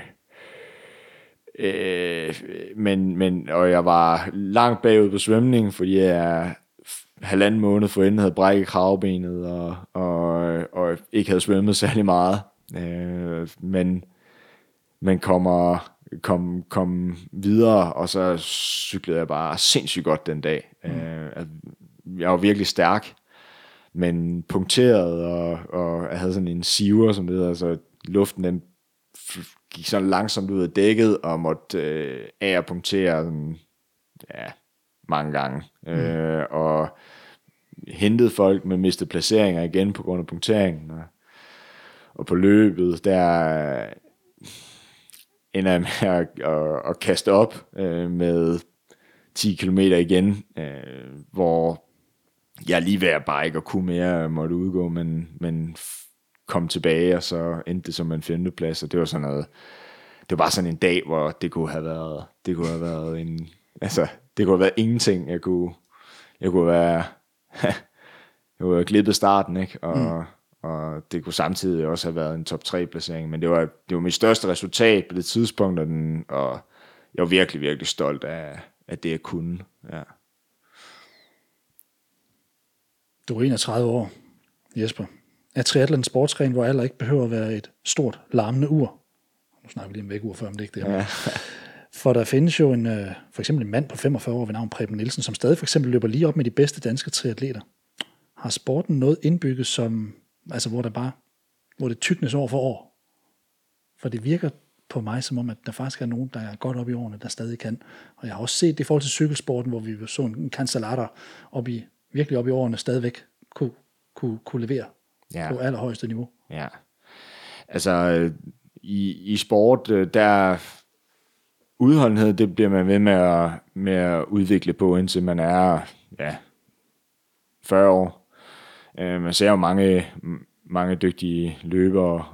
øh, men, men, og jeg var langt bagud på svømning, fordi jeg halvanden måned forinden havde brækket kravbenet og, og, og ikke havde svømmet *laughs* særlig meget. Øh, men, men kommer, kom, kom videre, og så cyklede jeg bare sindssygt godt den dag. Mm. Øh, jeg var virkelig stærk, men punkteret, og, og havde sådan en siver, som det hedder, så luften den gik sådan langsomt ud af dækket, og måtte øh, af punktere sådan, ja, mange gange. Mm. Øh, og hentede folk, med mistet placeringer igen på grund af punkteringen. Og, og på løbet, der ender jeg med at, at, at kaste op øh, med 10 km igen, øh, hvor jeg er lige ved at bare ikke at kunne mere måtte udgå, men, men kom tilbage, og så endte det som en femteplads, og det var sådan noget, det var bare sådan en dag, hvor det kunne have været, det kunne have været en, altså, det kunne have været ingenting. Jeg kunne, jeg kunne være, *laughs* jeg kunne have glippet starten, ikke? Og, mm. og det kunne samtidig også have været en top 3 placering, men det var, det var mit største resultat på det tidspunkt, og, den, og jeg var virkelig, virkelig stolt af, af det, jeg kunne. Ja.
Du er 31 år, Jesper. Er triathlon sportsgren, hvor alder ikke behøver at være et stort, larmende ur? Nu snakker vi lige om vækkeur før, om det ikke det. Ja. For der findes jo en, øh, for eksempel en mand på 45 år ved navn Preben Nielsen, som stadig for eksempel løber lige op med de bedste danske triatleter. Har sporten noget indbygget, som, altså hvor der bare, hvor det tyknes år for år? For det virker på mig som om, at der faktisk er nogen, der er godt op i årene, der stadig kan. Og jeg har også set det i forhold til cykelsporten, hvor vi så en cancelata op i, virkelig op i årene stadigvæk kunne, kunne, kunne levere ja. på allerhøjeste niveau.
Ja. Altså, i, i sport, øh, der udholdenhed, det bliver man ved med at, med at udvikle på, indtil man er ja, 40 år. Uh, man ser jo mange, mange dygtige løbere,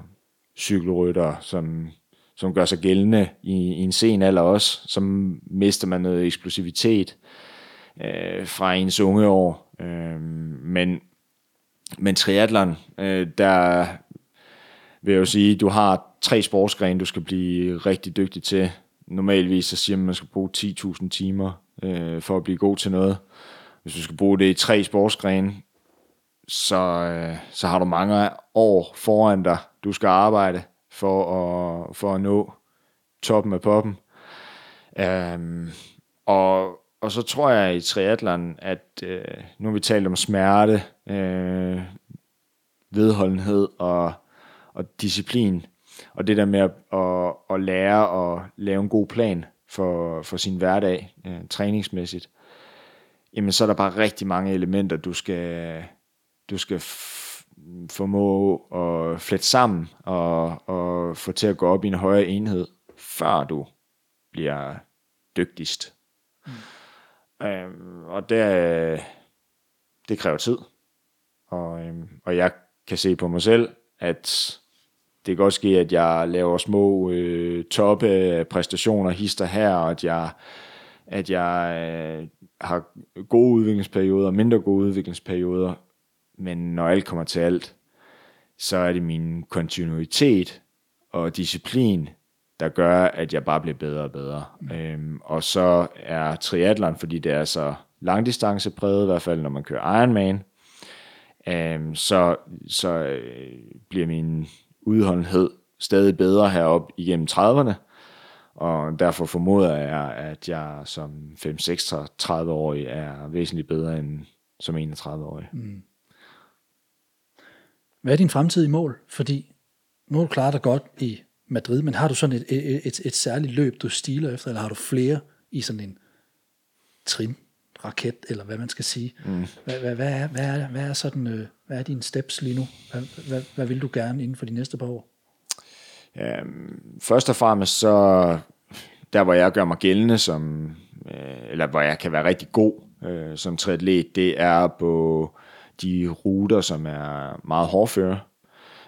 cykelrytter, som, som gør sig gældende i, i en sen alder også, som mister man noget eksplosivitet uh, fra ens unge år. Øh, men, men triathlon, øh, der vil jeg jo sige, du har tre sportsgrene, du skal blive rigtig dygtig til. Normalvis så siger man, at man skal bruge 10.000 timer øh, for at blive god til noget. Hvis du skal bruge det i tre sportsgrene, så, øh, så har du mange år foran dig, du skal arbejde for at, for at nå toppen af poppen. Um, og, og så tror jeg i triatlon, at øh, nu har vi talt om smerte, øh, vedholdenhed og, og disciplin. Og det der med at, at, at lære at lave en god plan for, for sin hverdag, øh, træningsmæssigt, jamen så er der bare rigtig mange elementer, du skal, du skal formå at flette sammen og, og få til at gå op i en højere enhed, før du bliver dygtigst. Mm. Øhm, og det, øh, det kræver tid. Og, øhm, og jeg kan se på mig selv, at det kan også ske, at jeg laver små øh, toppe præstationer hister her, og at jeg, at jeg øh, har gode udviklingsperioder mindre gode udviklingsperioder. Men når alt kommer til alt, så er det min kontinuitet og disciplin, der gør, at jeg bare bliver bedre og bedre. Mm. Øhm, og så er triathlon, fordi det er så langdistancepræget, i hvert fald når man kører Ironman, øhm, så, så øh, bliver min udholdenhed stadig bedre herop igennem 30'erne, og derfor formoder jeg, at jeg som 5-36-årig er væsentligt bedre end som 31-årig. Mm.
Hvad er din fremtidige mål? Fordi nu klaret dig godt i Madrid, men har du sådan et, et, et, et særligt løb, du stiler efter, eller har du flere i sådan en trin, raket, eller hvad man skal sige? Mm. Hvad, hvad, hvad, er, hvad, er, hvad er sådan... Øh, hvad er dine steps lige nu? Hvad, hvad, hvad vil du gerne inden for de næste par år?
Ja, først og fremmest så, der hvor jeg gør mig gældende som, øh, eller hvor jeg kan være rigtig god øh, som triatlet, det er på de ruter, som er meget hårdføre.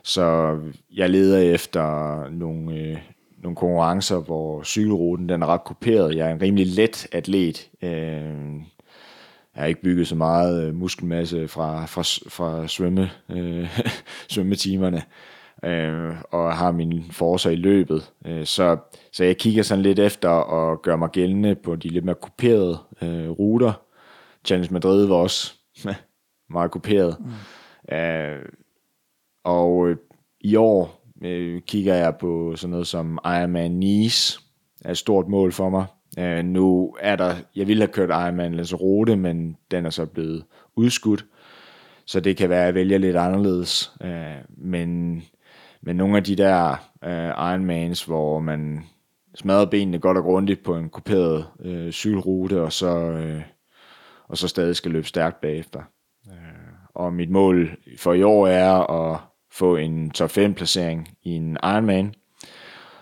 Så jeg leder efter nogle, øh, nogle konkurrencer, hvor cykelruten den er ret kuperet. Jeg er en rimelig let atlet. Øh, jeg har ikke bygget så meget øh, muskelmasse fra, fra, fra svømme, øh, *laughs* svømmetimerne, øh, og har min forser i løbet. Øh, så, så jeg kigger sådan lidt efter og gør mig gældende på de lidt mere kuperede øh, ruter. Challenge Madrid var også *laughs* meget kuperet. Mm. Øh, og øh, i år øh, kigger jeg på sådan noget som Ironman Nice, er et stort mål for mig. Øh, nu er der, jeg ville have kørt Ironman Lanzarote, men den er så blevet udskudt, så det kan være, at jeg vælger lidt anderledes. Øh, men, men nogle af de der øh, Ironmans, hvor man smadrer benene godt og grundigt på en kuperet øh, cykelrute, og så, øh, og så stadig skal løbe stærkt bagefter. Uh, og mit mål for i år er at få en top 5 placering i en Ironman,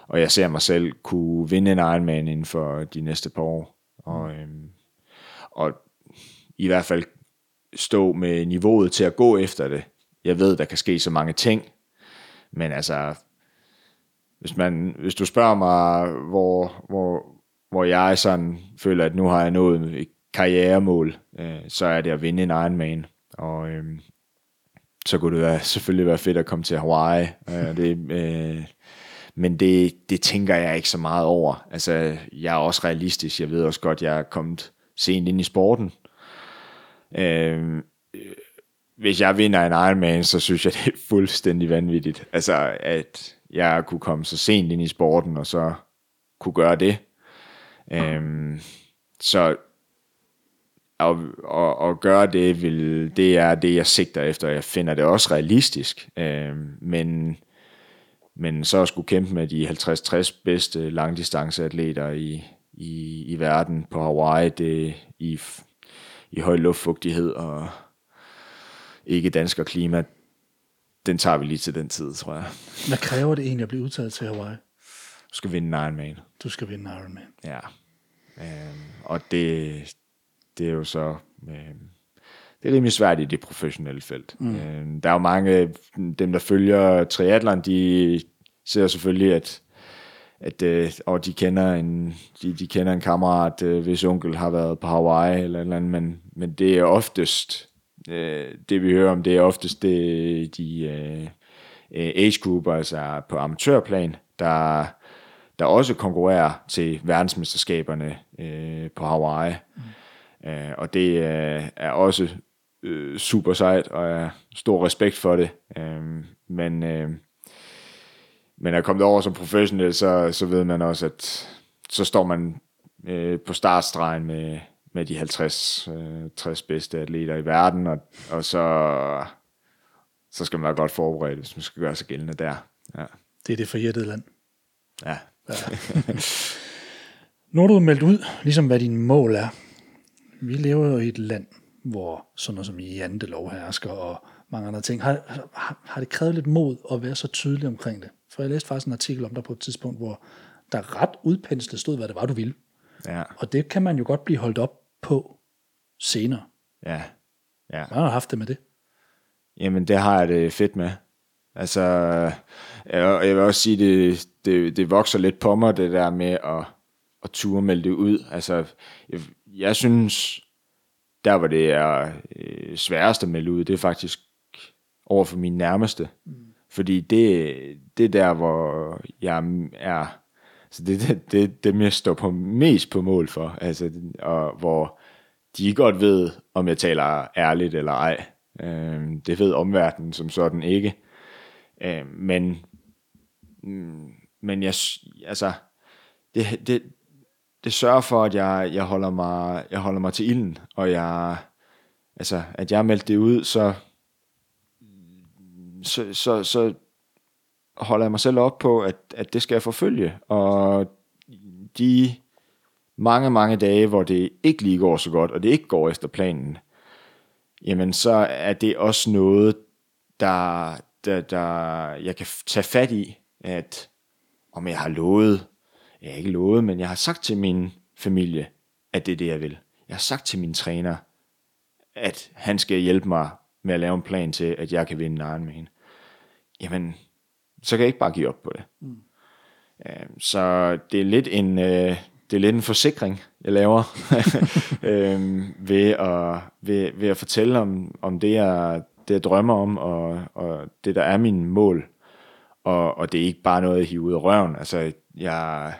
og jeg ser mig selv kunne vinde en Ironman inden for de næste par år. Og, øhm, og i hvert fald stå med niveauet til at gå efter det. Jeg ved, der kan ske så mange ting, men altså, hvis, man, hvis du spørger mig, hvor, hvor, hvor jeg sådan føler, at nu har jeg nået et karrieremål, øh, så er det at vinde en Ironman. Og øh, så kunne det være, selvfølgelig være fedt at komme til Hawaii. Øh, det, øh, men det, det tænker jeg ikke så meget over. Altså, jeg er også realistisk. Jeg ved også godt, jeg er kommet sent ind i sporten. Øh, hvis jeg vinder en Ironman, så synes jeg, *laughs* det er fuldstændig vanvittigt. Altså, at jeg kunne komme så sent ind i sporten, og så kunne gøre det. Øhm, så at, at, at gøre det, vil, det er det, jeg sigter efter. Jeg finder det også realistisk. Øhm, men, men så at skulle kæmpe med de 50-60 bedste langdistanceatleter i, i, i verden på Hawaii, det i, i høj luftfugtighed og ikke dansk og klima, den tager vi lige til den tid, tror jeg.
Hvad kræver det egentlig at blive udtaget til Hawaii?
Du skal vinde en Ironman.
Du skal vinde Ironman.
Ja. Øhm, og det, det er jo så... Øhm, det er rimelig svært i det professionelle felt. Mm. Øhm, der er jo mange, dem der følger triathlon, de ser selvfølgelig, at at øh, og de kender en de, de kender en kammerat, øh, hvis onkel har været på Hawaii eller eller andet, men, men det er oftest øh, det vi hører om, det er oftest det, de øh, age group, altså på amatørplan, der, der også konkurrerer til verdensmesterskaberne øh, på Hawaii. Mm. Øh, og det øh, er også øh, super sejt, og jeg har stor respekt for det. Øh, men, øh, men at komme over som professionel, så, så ved man også, at så står man øh, på startstregen med, med de 50, øh, 60 bedste atleter i verden, og, og så, så skal man være godt forberedt, hvis man skal gøre sig gældende der. Ja.
Det er det forjættede land.
Ja. ja. *laughs*
nu er du meldt ud, ligesom hvad din mål er. Vi lever jo i et land, hvor sådan noget som jantelov hersker og mange andre ting. Har, har, har det krævet lidt mod at være så tydelig omkring det? For jeg læste faktisk en artikel om dig på et tidspunkt, hvor der ret udpenslet stod, hvad det var, du ville.
Ja.
Og det kan man jo godt blive holdt op på senere.
Ja. ja.
Hvordan har du haft det med det?
Jamen, det har jeg det fedt med. Altså, jeg, jeg vil også sige, det, det, det vokser lidt på mig, det der med at, at ture melde det ud. Altså, jeg, jeg synes, der hvor det er øh, sværest at melde ud, det er faktisk over for mine nærmeste. Mm. Fordi det, det er der, hvor jeg er, så det er det, det, dem, jeg står på mest på mål for. Altså, og hvor de godt ved, om jeg taler ærligt eller ej. Øh, det ved omverdenen som sådan ikke. Øh, men, mm, men jeg, altså, det, det, det sørger for, at jeg, jeg, holder mig, jeg holder mig til ilden, og jeg, altså, at jeg har meldt det ud, så, så, så, så holder jeg mig selv op på, at, at det skal jeg forfølge, og de mange, mange dage, hvor det ikke lige går så godt, og det ikke går efter planen, jamen så er det også noget, der, der, der jeg kan tage fat i, at om jeg har lovet, jeg har ikke lovet, men jeg har sagt til min familie, at det er det, jeg vil. Jeg har sagt til min træner, at han skal hjælpe mig med at lave en plan til, at jeg kan vinde en Ironman. Jamen, så kan jeg ikke bare give op på det. Mm. Så det er lidt en, øh, det er lidt en forsikring, jeg laver, *laughs* øhm, ved, at, ved, ved at fortælle om, om det, jeg, det, jeg drømmer om, og, og det, der er mine mål. Og, og det er ikke bare noget, jeg hiver ud af røven. Altså, jeg,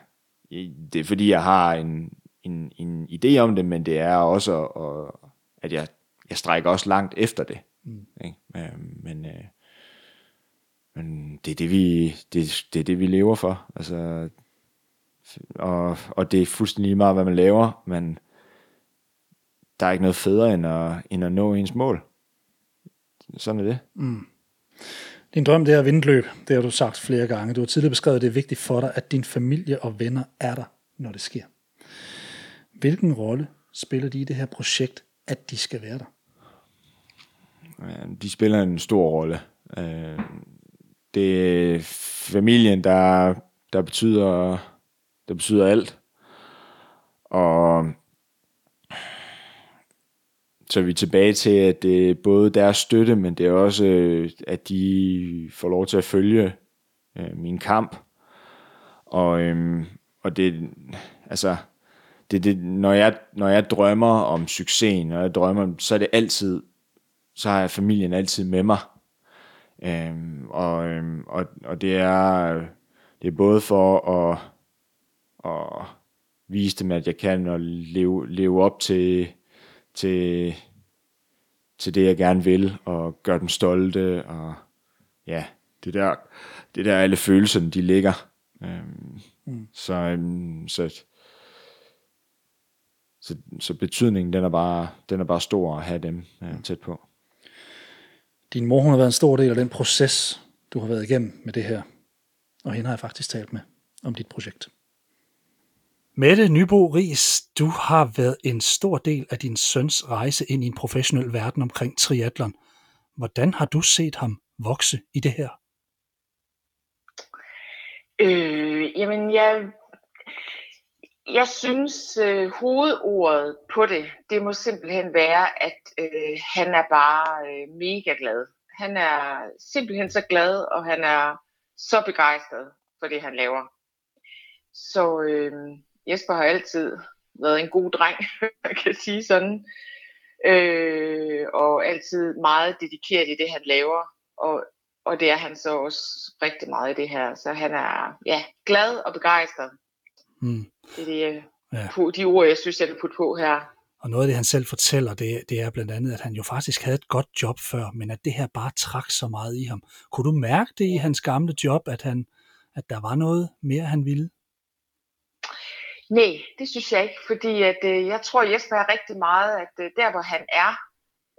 det er fordi, jeg har en, en, en idé om det, men det er også, og, at jeg, jeg strækker også langt efter det. Mm. Ikke? Øhm, men, øh, men det er det, vi, det, det er det, vi lever for. Altså, og, og det er fuldstændig lige meget, hvad man laver, men der er ikke noget federe, end at, end at nå ens mål. Sådan er det.
Mm. Din drøm det er at vinde løb. Det har du sagt flere gange. Du har tidligere beskrevet, at det er vigtigt for dig, at din familie og venner er der, når det sker. Hvilken rolle spiller de i det her projekt, at de skal være der?
De spiller en stor rolle. Øh, det er familien, der, der betyder der betyder alt. Og så er vi tilbage til, at det er både deres støtte, men det er også, øh, at de får lov til at følge øh, min kamp. Og, øhm, og det, altså, det, det, når, jeg, når jeg drømmer om succes, når jeg drømmer, så er det altid, så har jeg familien altid med mig. Øhm, og, øhm, og, og det er, det er både for at, at vise dem, at jeg kan og leve, leve op til, til, til det, jeg gerne vil, og gøre dem stolte, og ja, det der, det der alle følelserne, de ligger. Øhm, mm. så, øhm, så, så, så betydningen, den er bare, den er bare stor at have dem øh, tæt på.
Din mor, hun har været en stor del af den proces, du har været igennem med det her. Og hende har jeg faktisk talt med om dit projekt. Mette Nybo Ries, du har været en stor del af din søns rejse ind i en professionel verden omkring triatlon. Hvordan har du set ham vokse i det her?
Øh, jamen, jeg, jeg synes, øh, hovedordet på det, det må simpelthen være, at øh, han er bare øh, mega glad. Han er simpelthen så glad, og han er så begejstret for det, han laver. Så øh, Jesper har altid været en god dreng, *laughs* man kan sige sådan. Øh, og altid meget dedikeret i det, han laver. Og, og det er han så også rigtig meget i det her. Så han er ja, glad og begejstret. Mm. Det er det, ja. de ord, jeg synes, jeg vil putte på her.
Og noget af det, han selv fortæller, det, det er blandt andet, at han jo faktisk havde et godt job før, men at det her bare trak så meget i ham. Kunne du mærke det i hans gamle job, at, han, at der var noget mere, han ville?
Nej, det synes jeg ikke, fordi at, øh, jeg tror, Jesper er rigtig meget, at øh, der hvor han er,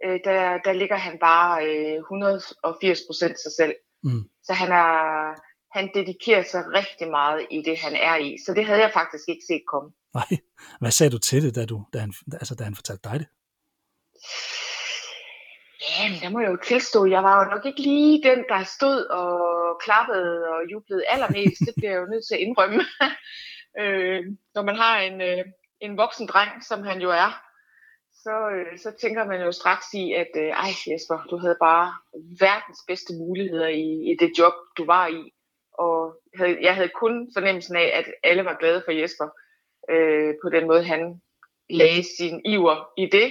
øh, der, der ligger han bare øh, 180 procent sig selv. Mm. Så han, er, han dedikerer sig rigtig meget i det, han er i. Så det havde jeg faktisk ikke set komme.
Nej, hvad sagde du til det, da, du, da, han, altså, da han fortalte dig det?
Jamen, der må jeg jo tilstå, jeg var jo nok ikke lige den, der stod og klappede og jublede allermest. Det bliver jeg jo nødt til at indrømme. *laughs* øh, når man har en, øh, en voksen dreng, som han jo er, så, øh, så tænker man jo straks i, at øh, ej Jesper, du havde bare verdens bedste muligheder i, i det job, du var i. Og havde, jeg havde kun fornemmelsen af, at alle var glade for Jesper øh, på den måde, han lagde sin iver i det.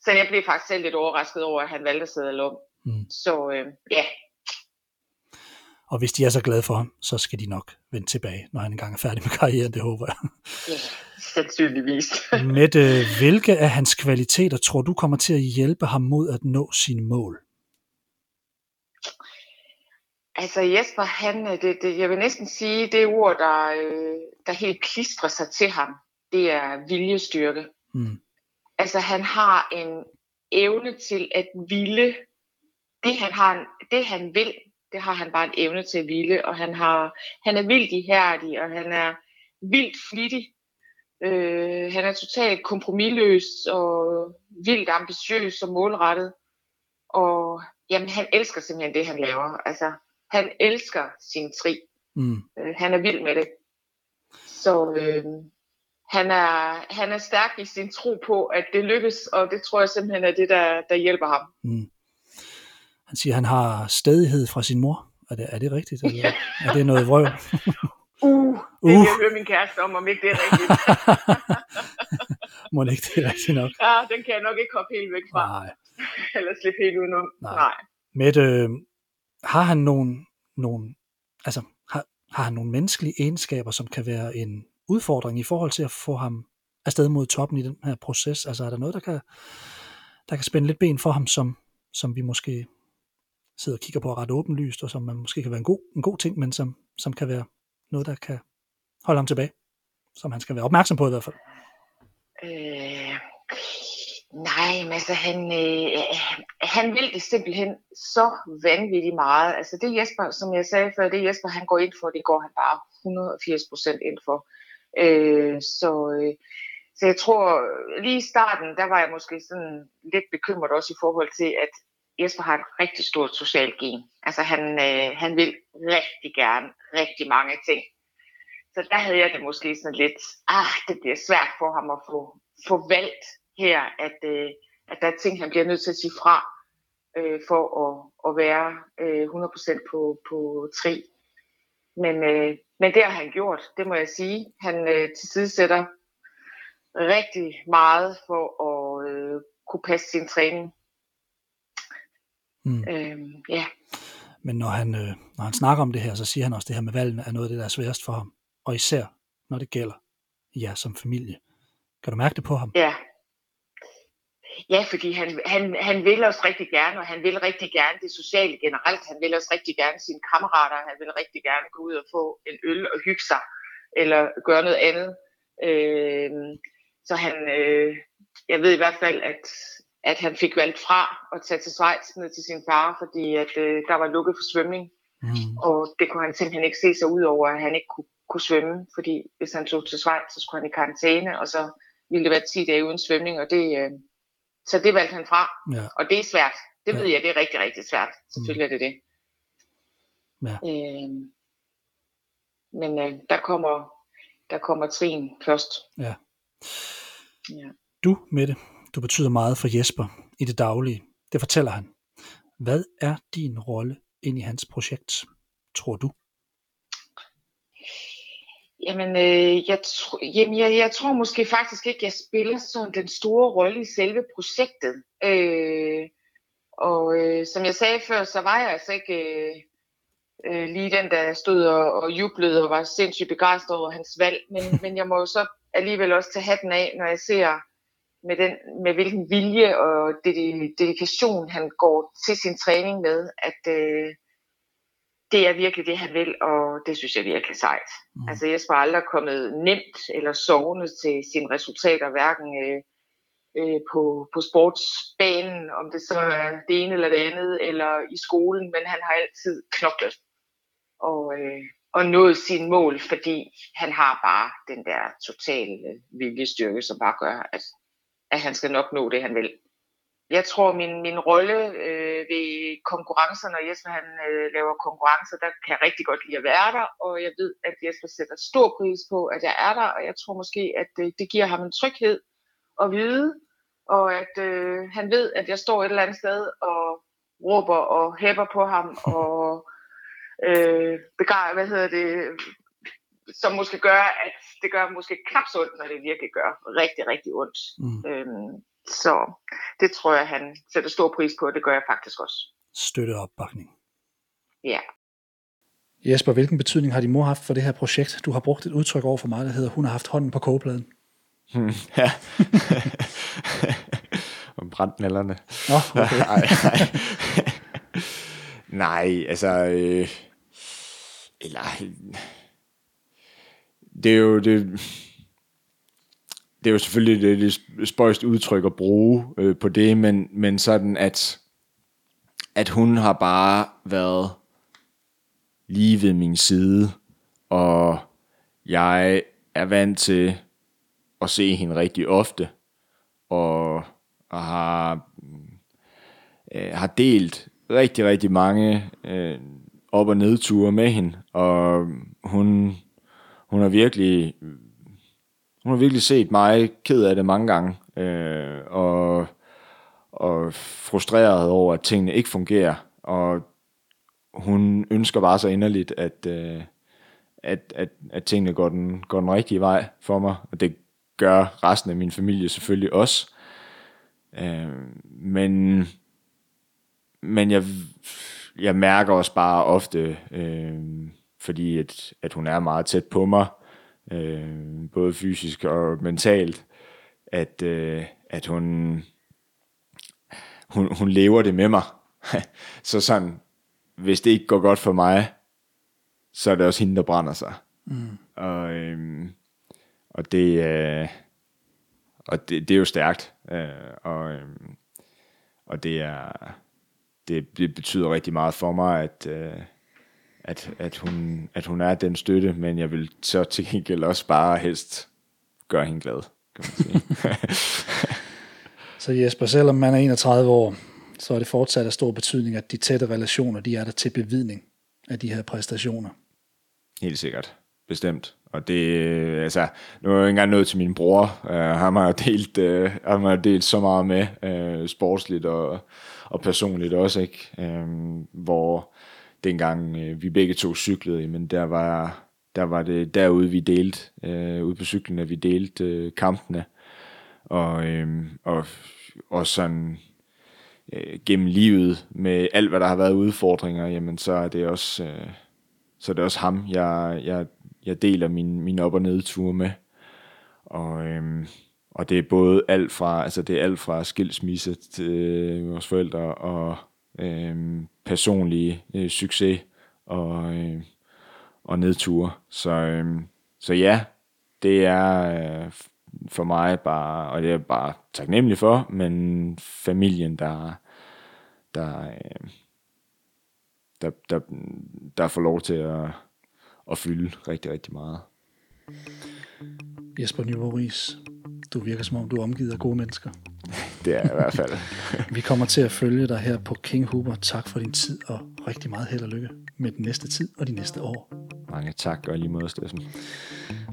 Så jeg blev faktisk selv lidt overrasket over, at han valgte at sidde alene. Mm. Så øh, ja,
og hvis de er så glade for ham, så skal de nok vende tilbage, når han engang er færdig med karrieren, det håber jeg.
Ja, sandsynligvis. *laughs*
Mette, hvilke af hans kvaliteter tror du kommer til at hjælpe ham mod at nå sine mål?
Altså Jesper, han, øh, det, det, jeg vil næsten sige, det ord, der, øh, der helt klistrer sig til ham, det er viljestyrke. Mm. Altså han har en evne til at ville det han, har, det han vil, det har han bare en evne til at ville, og han, har, han er vildt ihærdig, og han er vildt flittig. Øh, han er totalt kompromilløs og vildt ambitiøs og målrettet. Og jamen, han elsker simpelthen det, han laver. Altså, han elsker sin tri. Mm. Øh, han er vild med det. Så øh, han, er, han er stærk i sin tro på, at det lykkes, og det tror jeg simpelthen er det, der, der hjælper ham. Mm.
Han siger, at han har stedighed fra sin mor. Er det, er det rigtigt? Eller er det noget vrøv?
uh, det uh. vil jeg høre min kæreste om, om ikke det er rigtigt. *laughs*
Må det ikke det er rigtigt nok?
Ja, den kan jeg nok ikke hoppe helt væk fra. Nej. *laughs* Eller slippe helt udenom. Nej. Nej.
Mette, øh, har han nogen, nogen altså, har, har han nogle menneskelige egenskaber, som kan være en udfordring i forhold til at få ham afsted mod toppen i den her proces? Altså er der noget, der kan, der kan spænde lidt ben for ham, som, som vi måske sidder og kigger på ret åbenlyst, og som man måske kan være en god, en god ting, men som, som kan være noget, der kan holde ham tilbage, som han skal være opmærksom på i hvert fald.
Øh, nej, men altså han, øh, han vil det simpelthen så vanvittigt meget. Altså det Jesper, som jeg sagde før, det Jesper han går ind for, det går han bare 180% ind for. Øh, så, øh, så jeg tror, lige i starten, der var jeg måske sådan lidt bekymret også i forhold til, at Jesper har et rigtig stort socialt gen. Altså han, øh, han vil rigtig gerne rigtig mange ting. Så der havde jeg det måske sådan lidt, ah, det bliver svært for ham at få, få valgt her, at, øh, at der er ting, han bliver nødt til at sige fra, øh, for at, at være øh, 100% på, på tri. Men, øh, men det har han gjort, det må jeg sige. Han øh, tilsidesætter rigtig meget for at øh, kunne passe sin træning.
Mm. Øhm, ja. Men når han, øh, når han snakker om det her, så siger han også, at det her med valgene er noget af det, der er sværest for ham. Og især, når det gælder jer som familie. Kan du mærke det på ham?
Ja. Ja, fordi han, han, han vil også rigtig gerne, og han vil rigtig gerne det sociale generelt. Han vil også rigtig gerne sine kammerater. Han vil rigtig gerne gå ud og få en øl og hygge sig, eller gøre noget andet. Øh, så han, øh, jeg ved i hvert fald, at, at han fik valgt fra at tage til Schweiz ned til sin far, fordi at, øh, der var lukket for svømning. Mm. Og det kunne han simpelthen ikke se sig ud over, at han ikke kunne, kunne svømme, fordi hvis han tog til Schweiz, så skulle han i karantæne, og så ville det være 10 dage uden svømning, og det, øh, så det valgte han fra. Ja. Og det er svært. Det ja. ved jeg, det er rigtig, rigtig svært. Selvfølgelig mm. er det det. Ja. Øh, men øh, der kommer der kommer trin først.
Ja. ja. Du, Mette, du betyder meget for Jesper i det daglige. Det fortæller han. Hvad er din rolle ind i hans projekt, tror du?
Jamen, øh, jeg, tr- jamen jeg, jeg tror måske faktisk ikke, jeg spiller sådan den store rolle i selve projektet. Øh, og øh, som jeg sagde før, så var jeg altså ikke øh, øh, lige den, der stod og, og jublede og var sindssygt begejstret over hans valg. Men, *laughs* men jeg må jo så alligevel også tage hatten af, når jeg ser med, den, med hvilken vilje og dedikation han går til sin træning med, at øh, det er virkelig det, han vil, og det synes jeg virkelig sejt. Mm. Altså Jesper er aldrig kommet nemt eller sovende til sine resultater, hverken øh, øh, på, på sportsbanen, om det så er det ene eller det andet, eller i skolen, men han har altid knoklet og, øh, og nået sine mål, fordi han har bare den der totale viljestyrke, som bare gør, at, at han skal nok nå det, han vil. Jeg tror, min, min rolle øh, ved konkurrencer, når Jesper han, øh, laver konkurrencer, der kan jeg rigtig godt lide at være der, og jeg ved, at Jesper sætter stor pris på, at jeg er der, og jeg tror måske, at det, det giver ham en tryghed at vide, og at øh, han ved, at jeg står et eller andet sted og råber og hæpper på ham, *laughs* og øh, begar, hvad hedder det, som måske gør, at det gør måske knap så ondt, når det virkelig gør rigtig, rigtig ondt. Mm. Øhm, så det tror jeg, han sætter stor pris på, og det gør jeg faktisk også.
Støtte opbakning.
Ja.
Jesper, hvilken betydning har din mor haft for det her projekt? Du har brugt et udtryk over for mig, der hedder, hun har haft hånden på kogepladen.
Hmm, *laughs* ja. *laughs* Om brændnælderne.
Nå, okay. *laughs* nej,
nej. nej, altså... Øh, eller... Det er jo... Det, det er jo selvfølgelig det, det spøjst udtryk at bruge øh, på det, men, men sådan at, at hun har bare været lige ved min side, og jeg er vant til at se hende rigtig ofte, og, og har, øh, har delt rigtig, rigtig mange øh, op- og nedture med hende, og hun, hun har virkelig hun har virkelig set mig ked af det mange gange, øh, og, og frustreret over, at tingene ikke fungerer, og hun ønsker bare så inderligt, at, øh, at, at, at tingene går den, går den rigtige vej for mig, og det gør resten af min familie selvfølgelig også. Øh, men men jeg, jeg mærker også bare ofte, øh, fordi at, at hun er meget tæt på mig, øh, både fysisk og mentalt, at, øh, at hun, hun, hun lever det med mig. *laughs* så sådan, hvis det ikke går godt for mig, så er det også hende, der brænder sig. Mm. Og, øh, og det, øh, og det, det er jo stærkt. Øh, og, øh, og det er det, det betyder rigtig meget for mig, at, øh, at, at, hun, at hun er den støtte, men jeg vil så til gengæld også bare helst gøre hende glad, kan man sige. *laughs*
så Jesper, selvom man er 31 år, så er det fortsat af stor betydning, at de tætte relationer, de er der til bevidning af de her præstationer.
Helt sikkert. Bestemt. Og det, altså, nu er jeg ikke engang nået til min bror. Uh, ham har jeg delt, uh, ham har delt så meget med, uh, sportsligt og, og personligt også, ikke? Uh, hvor dengang øh, vi begge to cyklede, men der var, der var det derude, vi delte, øh, ude på cyklen, at vi delte øh, kampene. Og, øh, og også sådan øh, gennem livet med alt, hvad der har været udfordringer, jamen så er det også, øh, så er det også ham, jeg, jeg, jeg deler min, min op- og nedture med. Og, øhm, og det er både alt fra, altså det er alt fra skilsmisse til øh, vores forældre og øhm, personlige øh, succes og, øh, og nedture. Så, øh, så ja, det er øh, for mig bare, og det er bare taknemmelig for, men familien, der, der, øh, der, der, der får lov til at, at fylde rigtig, rigtig meget.
Jesper Nyborg du virker som om, du er omgivet af gode mennesker. *laughs*
Det er i hvert fald. *laughs*
Vi kommer til at følge dig her på King Huber. Tak for din tid, og rigtig meget held og lykke med den næste tid og de næste år.
Mange tak, og lige måde, Steffen.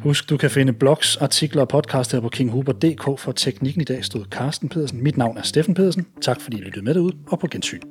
Husk, du kan finde blogs, artikler og podcast her på kinghuber.dk. For teknikken i dag stod Carsten Pedersen. Mit navn er Steffen Pedersen. Tak fordi I lyttede med derude, og på gensyn.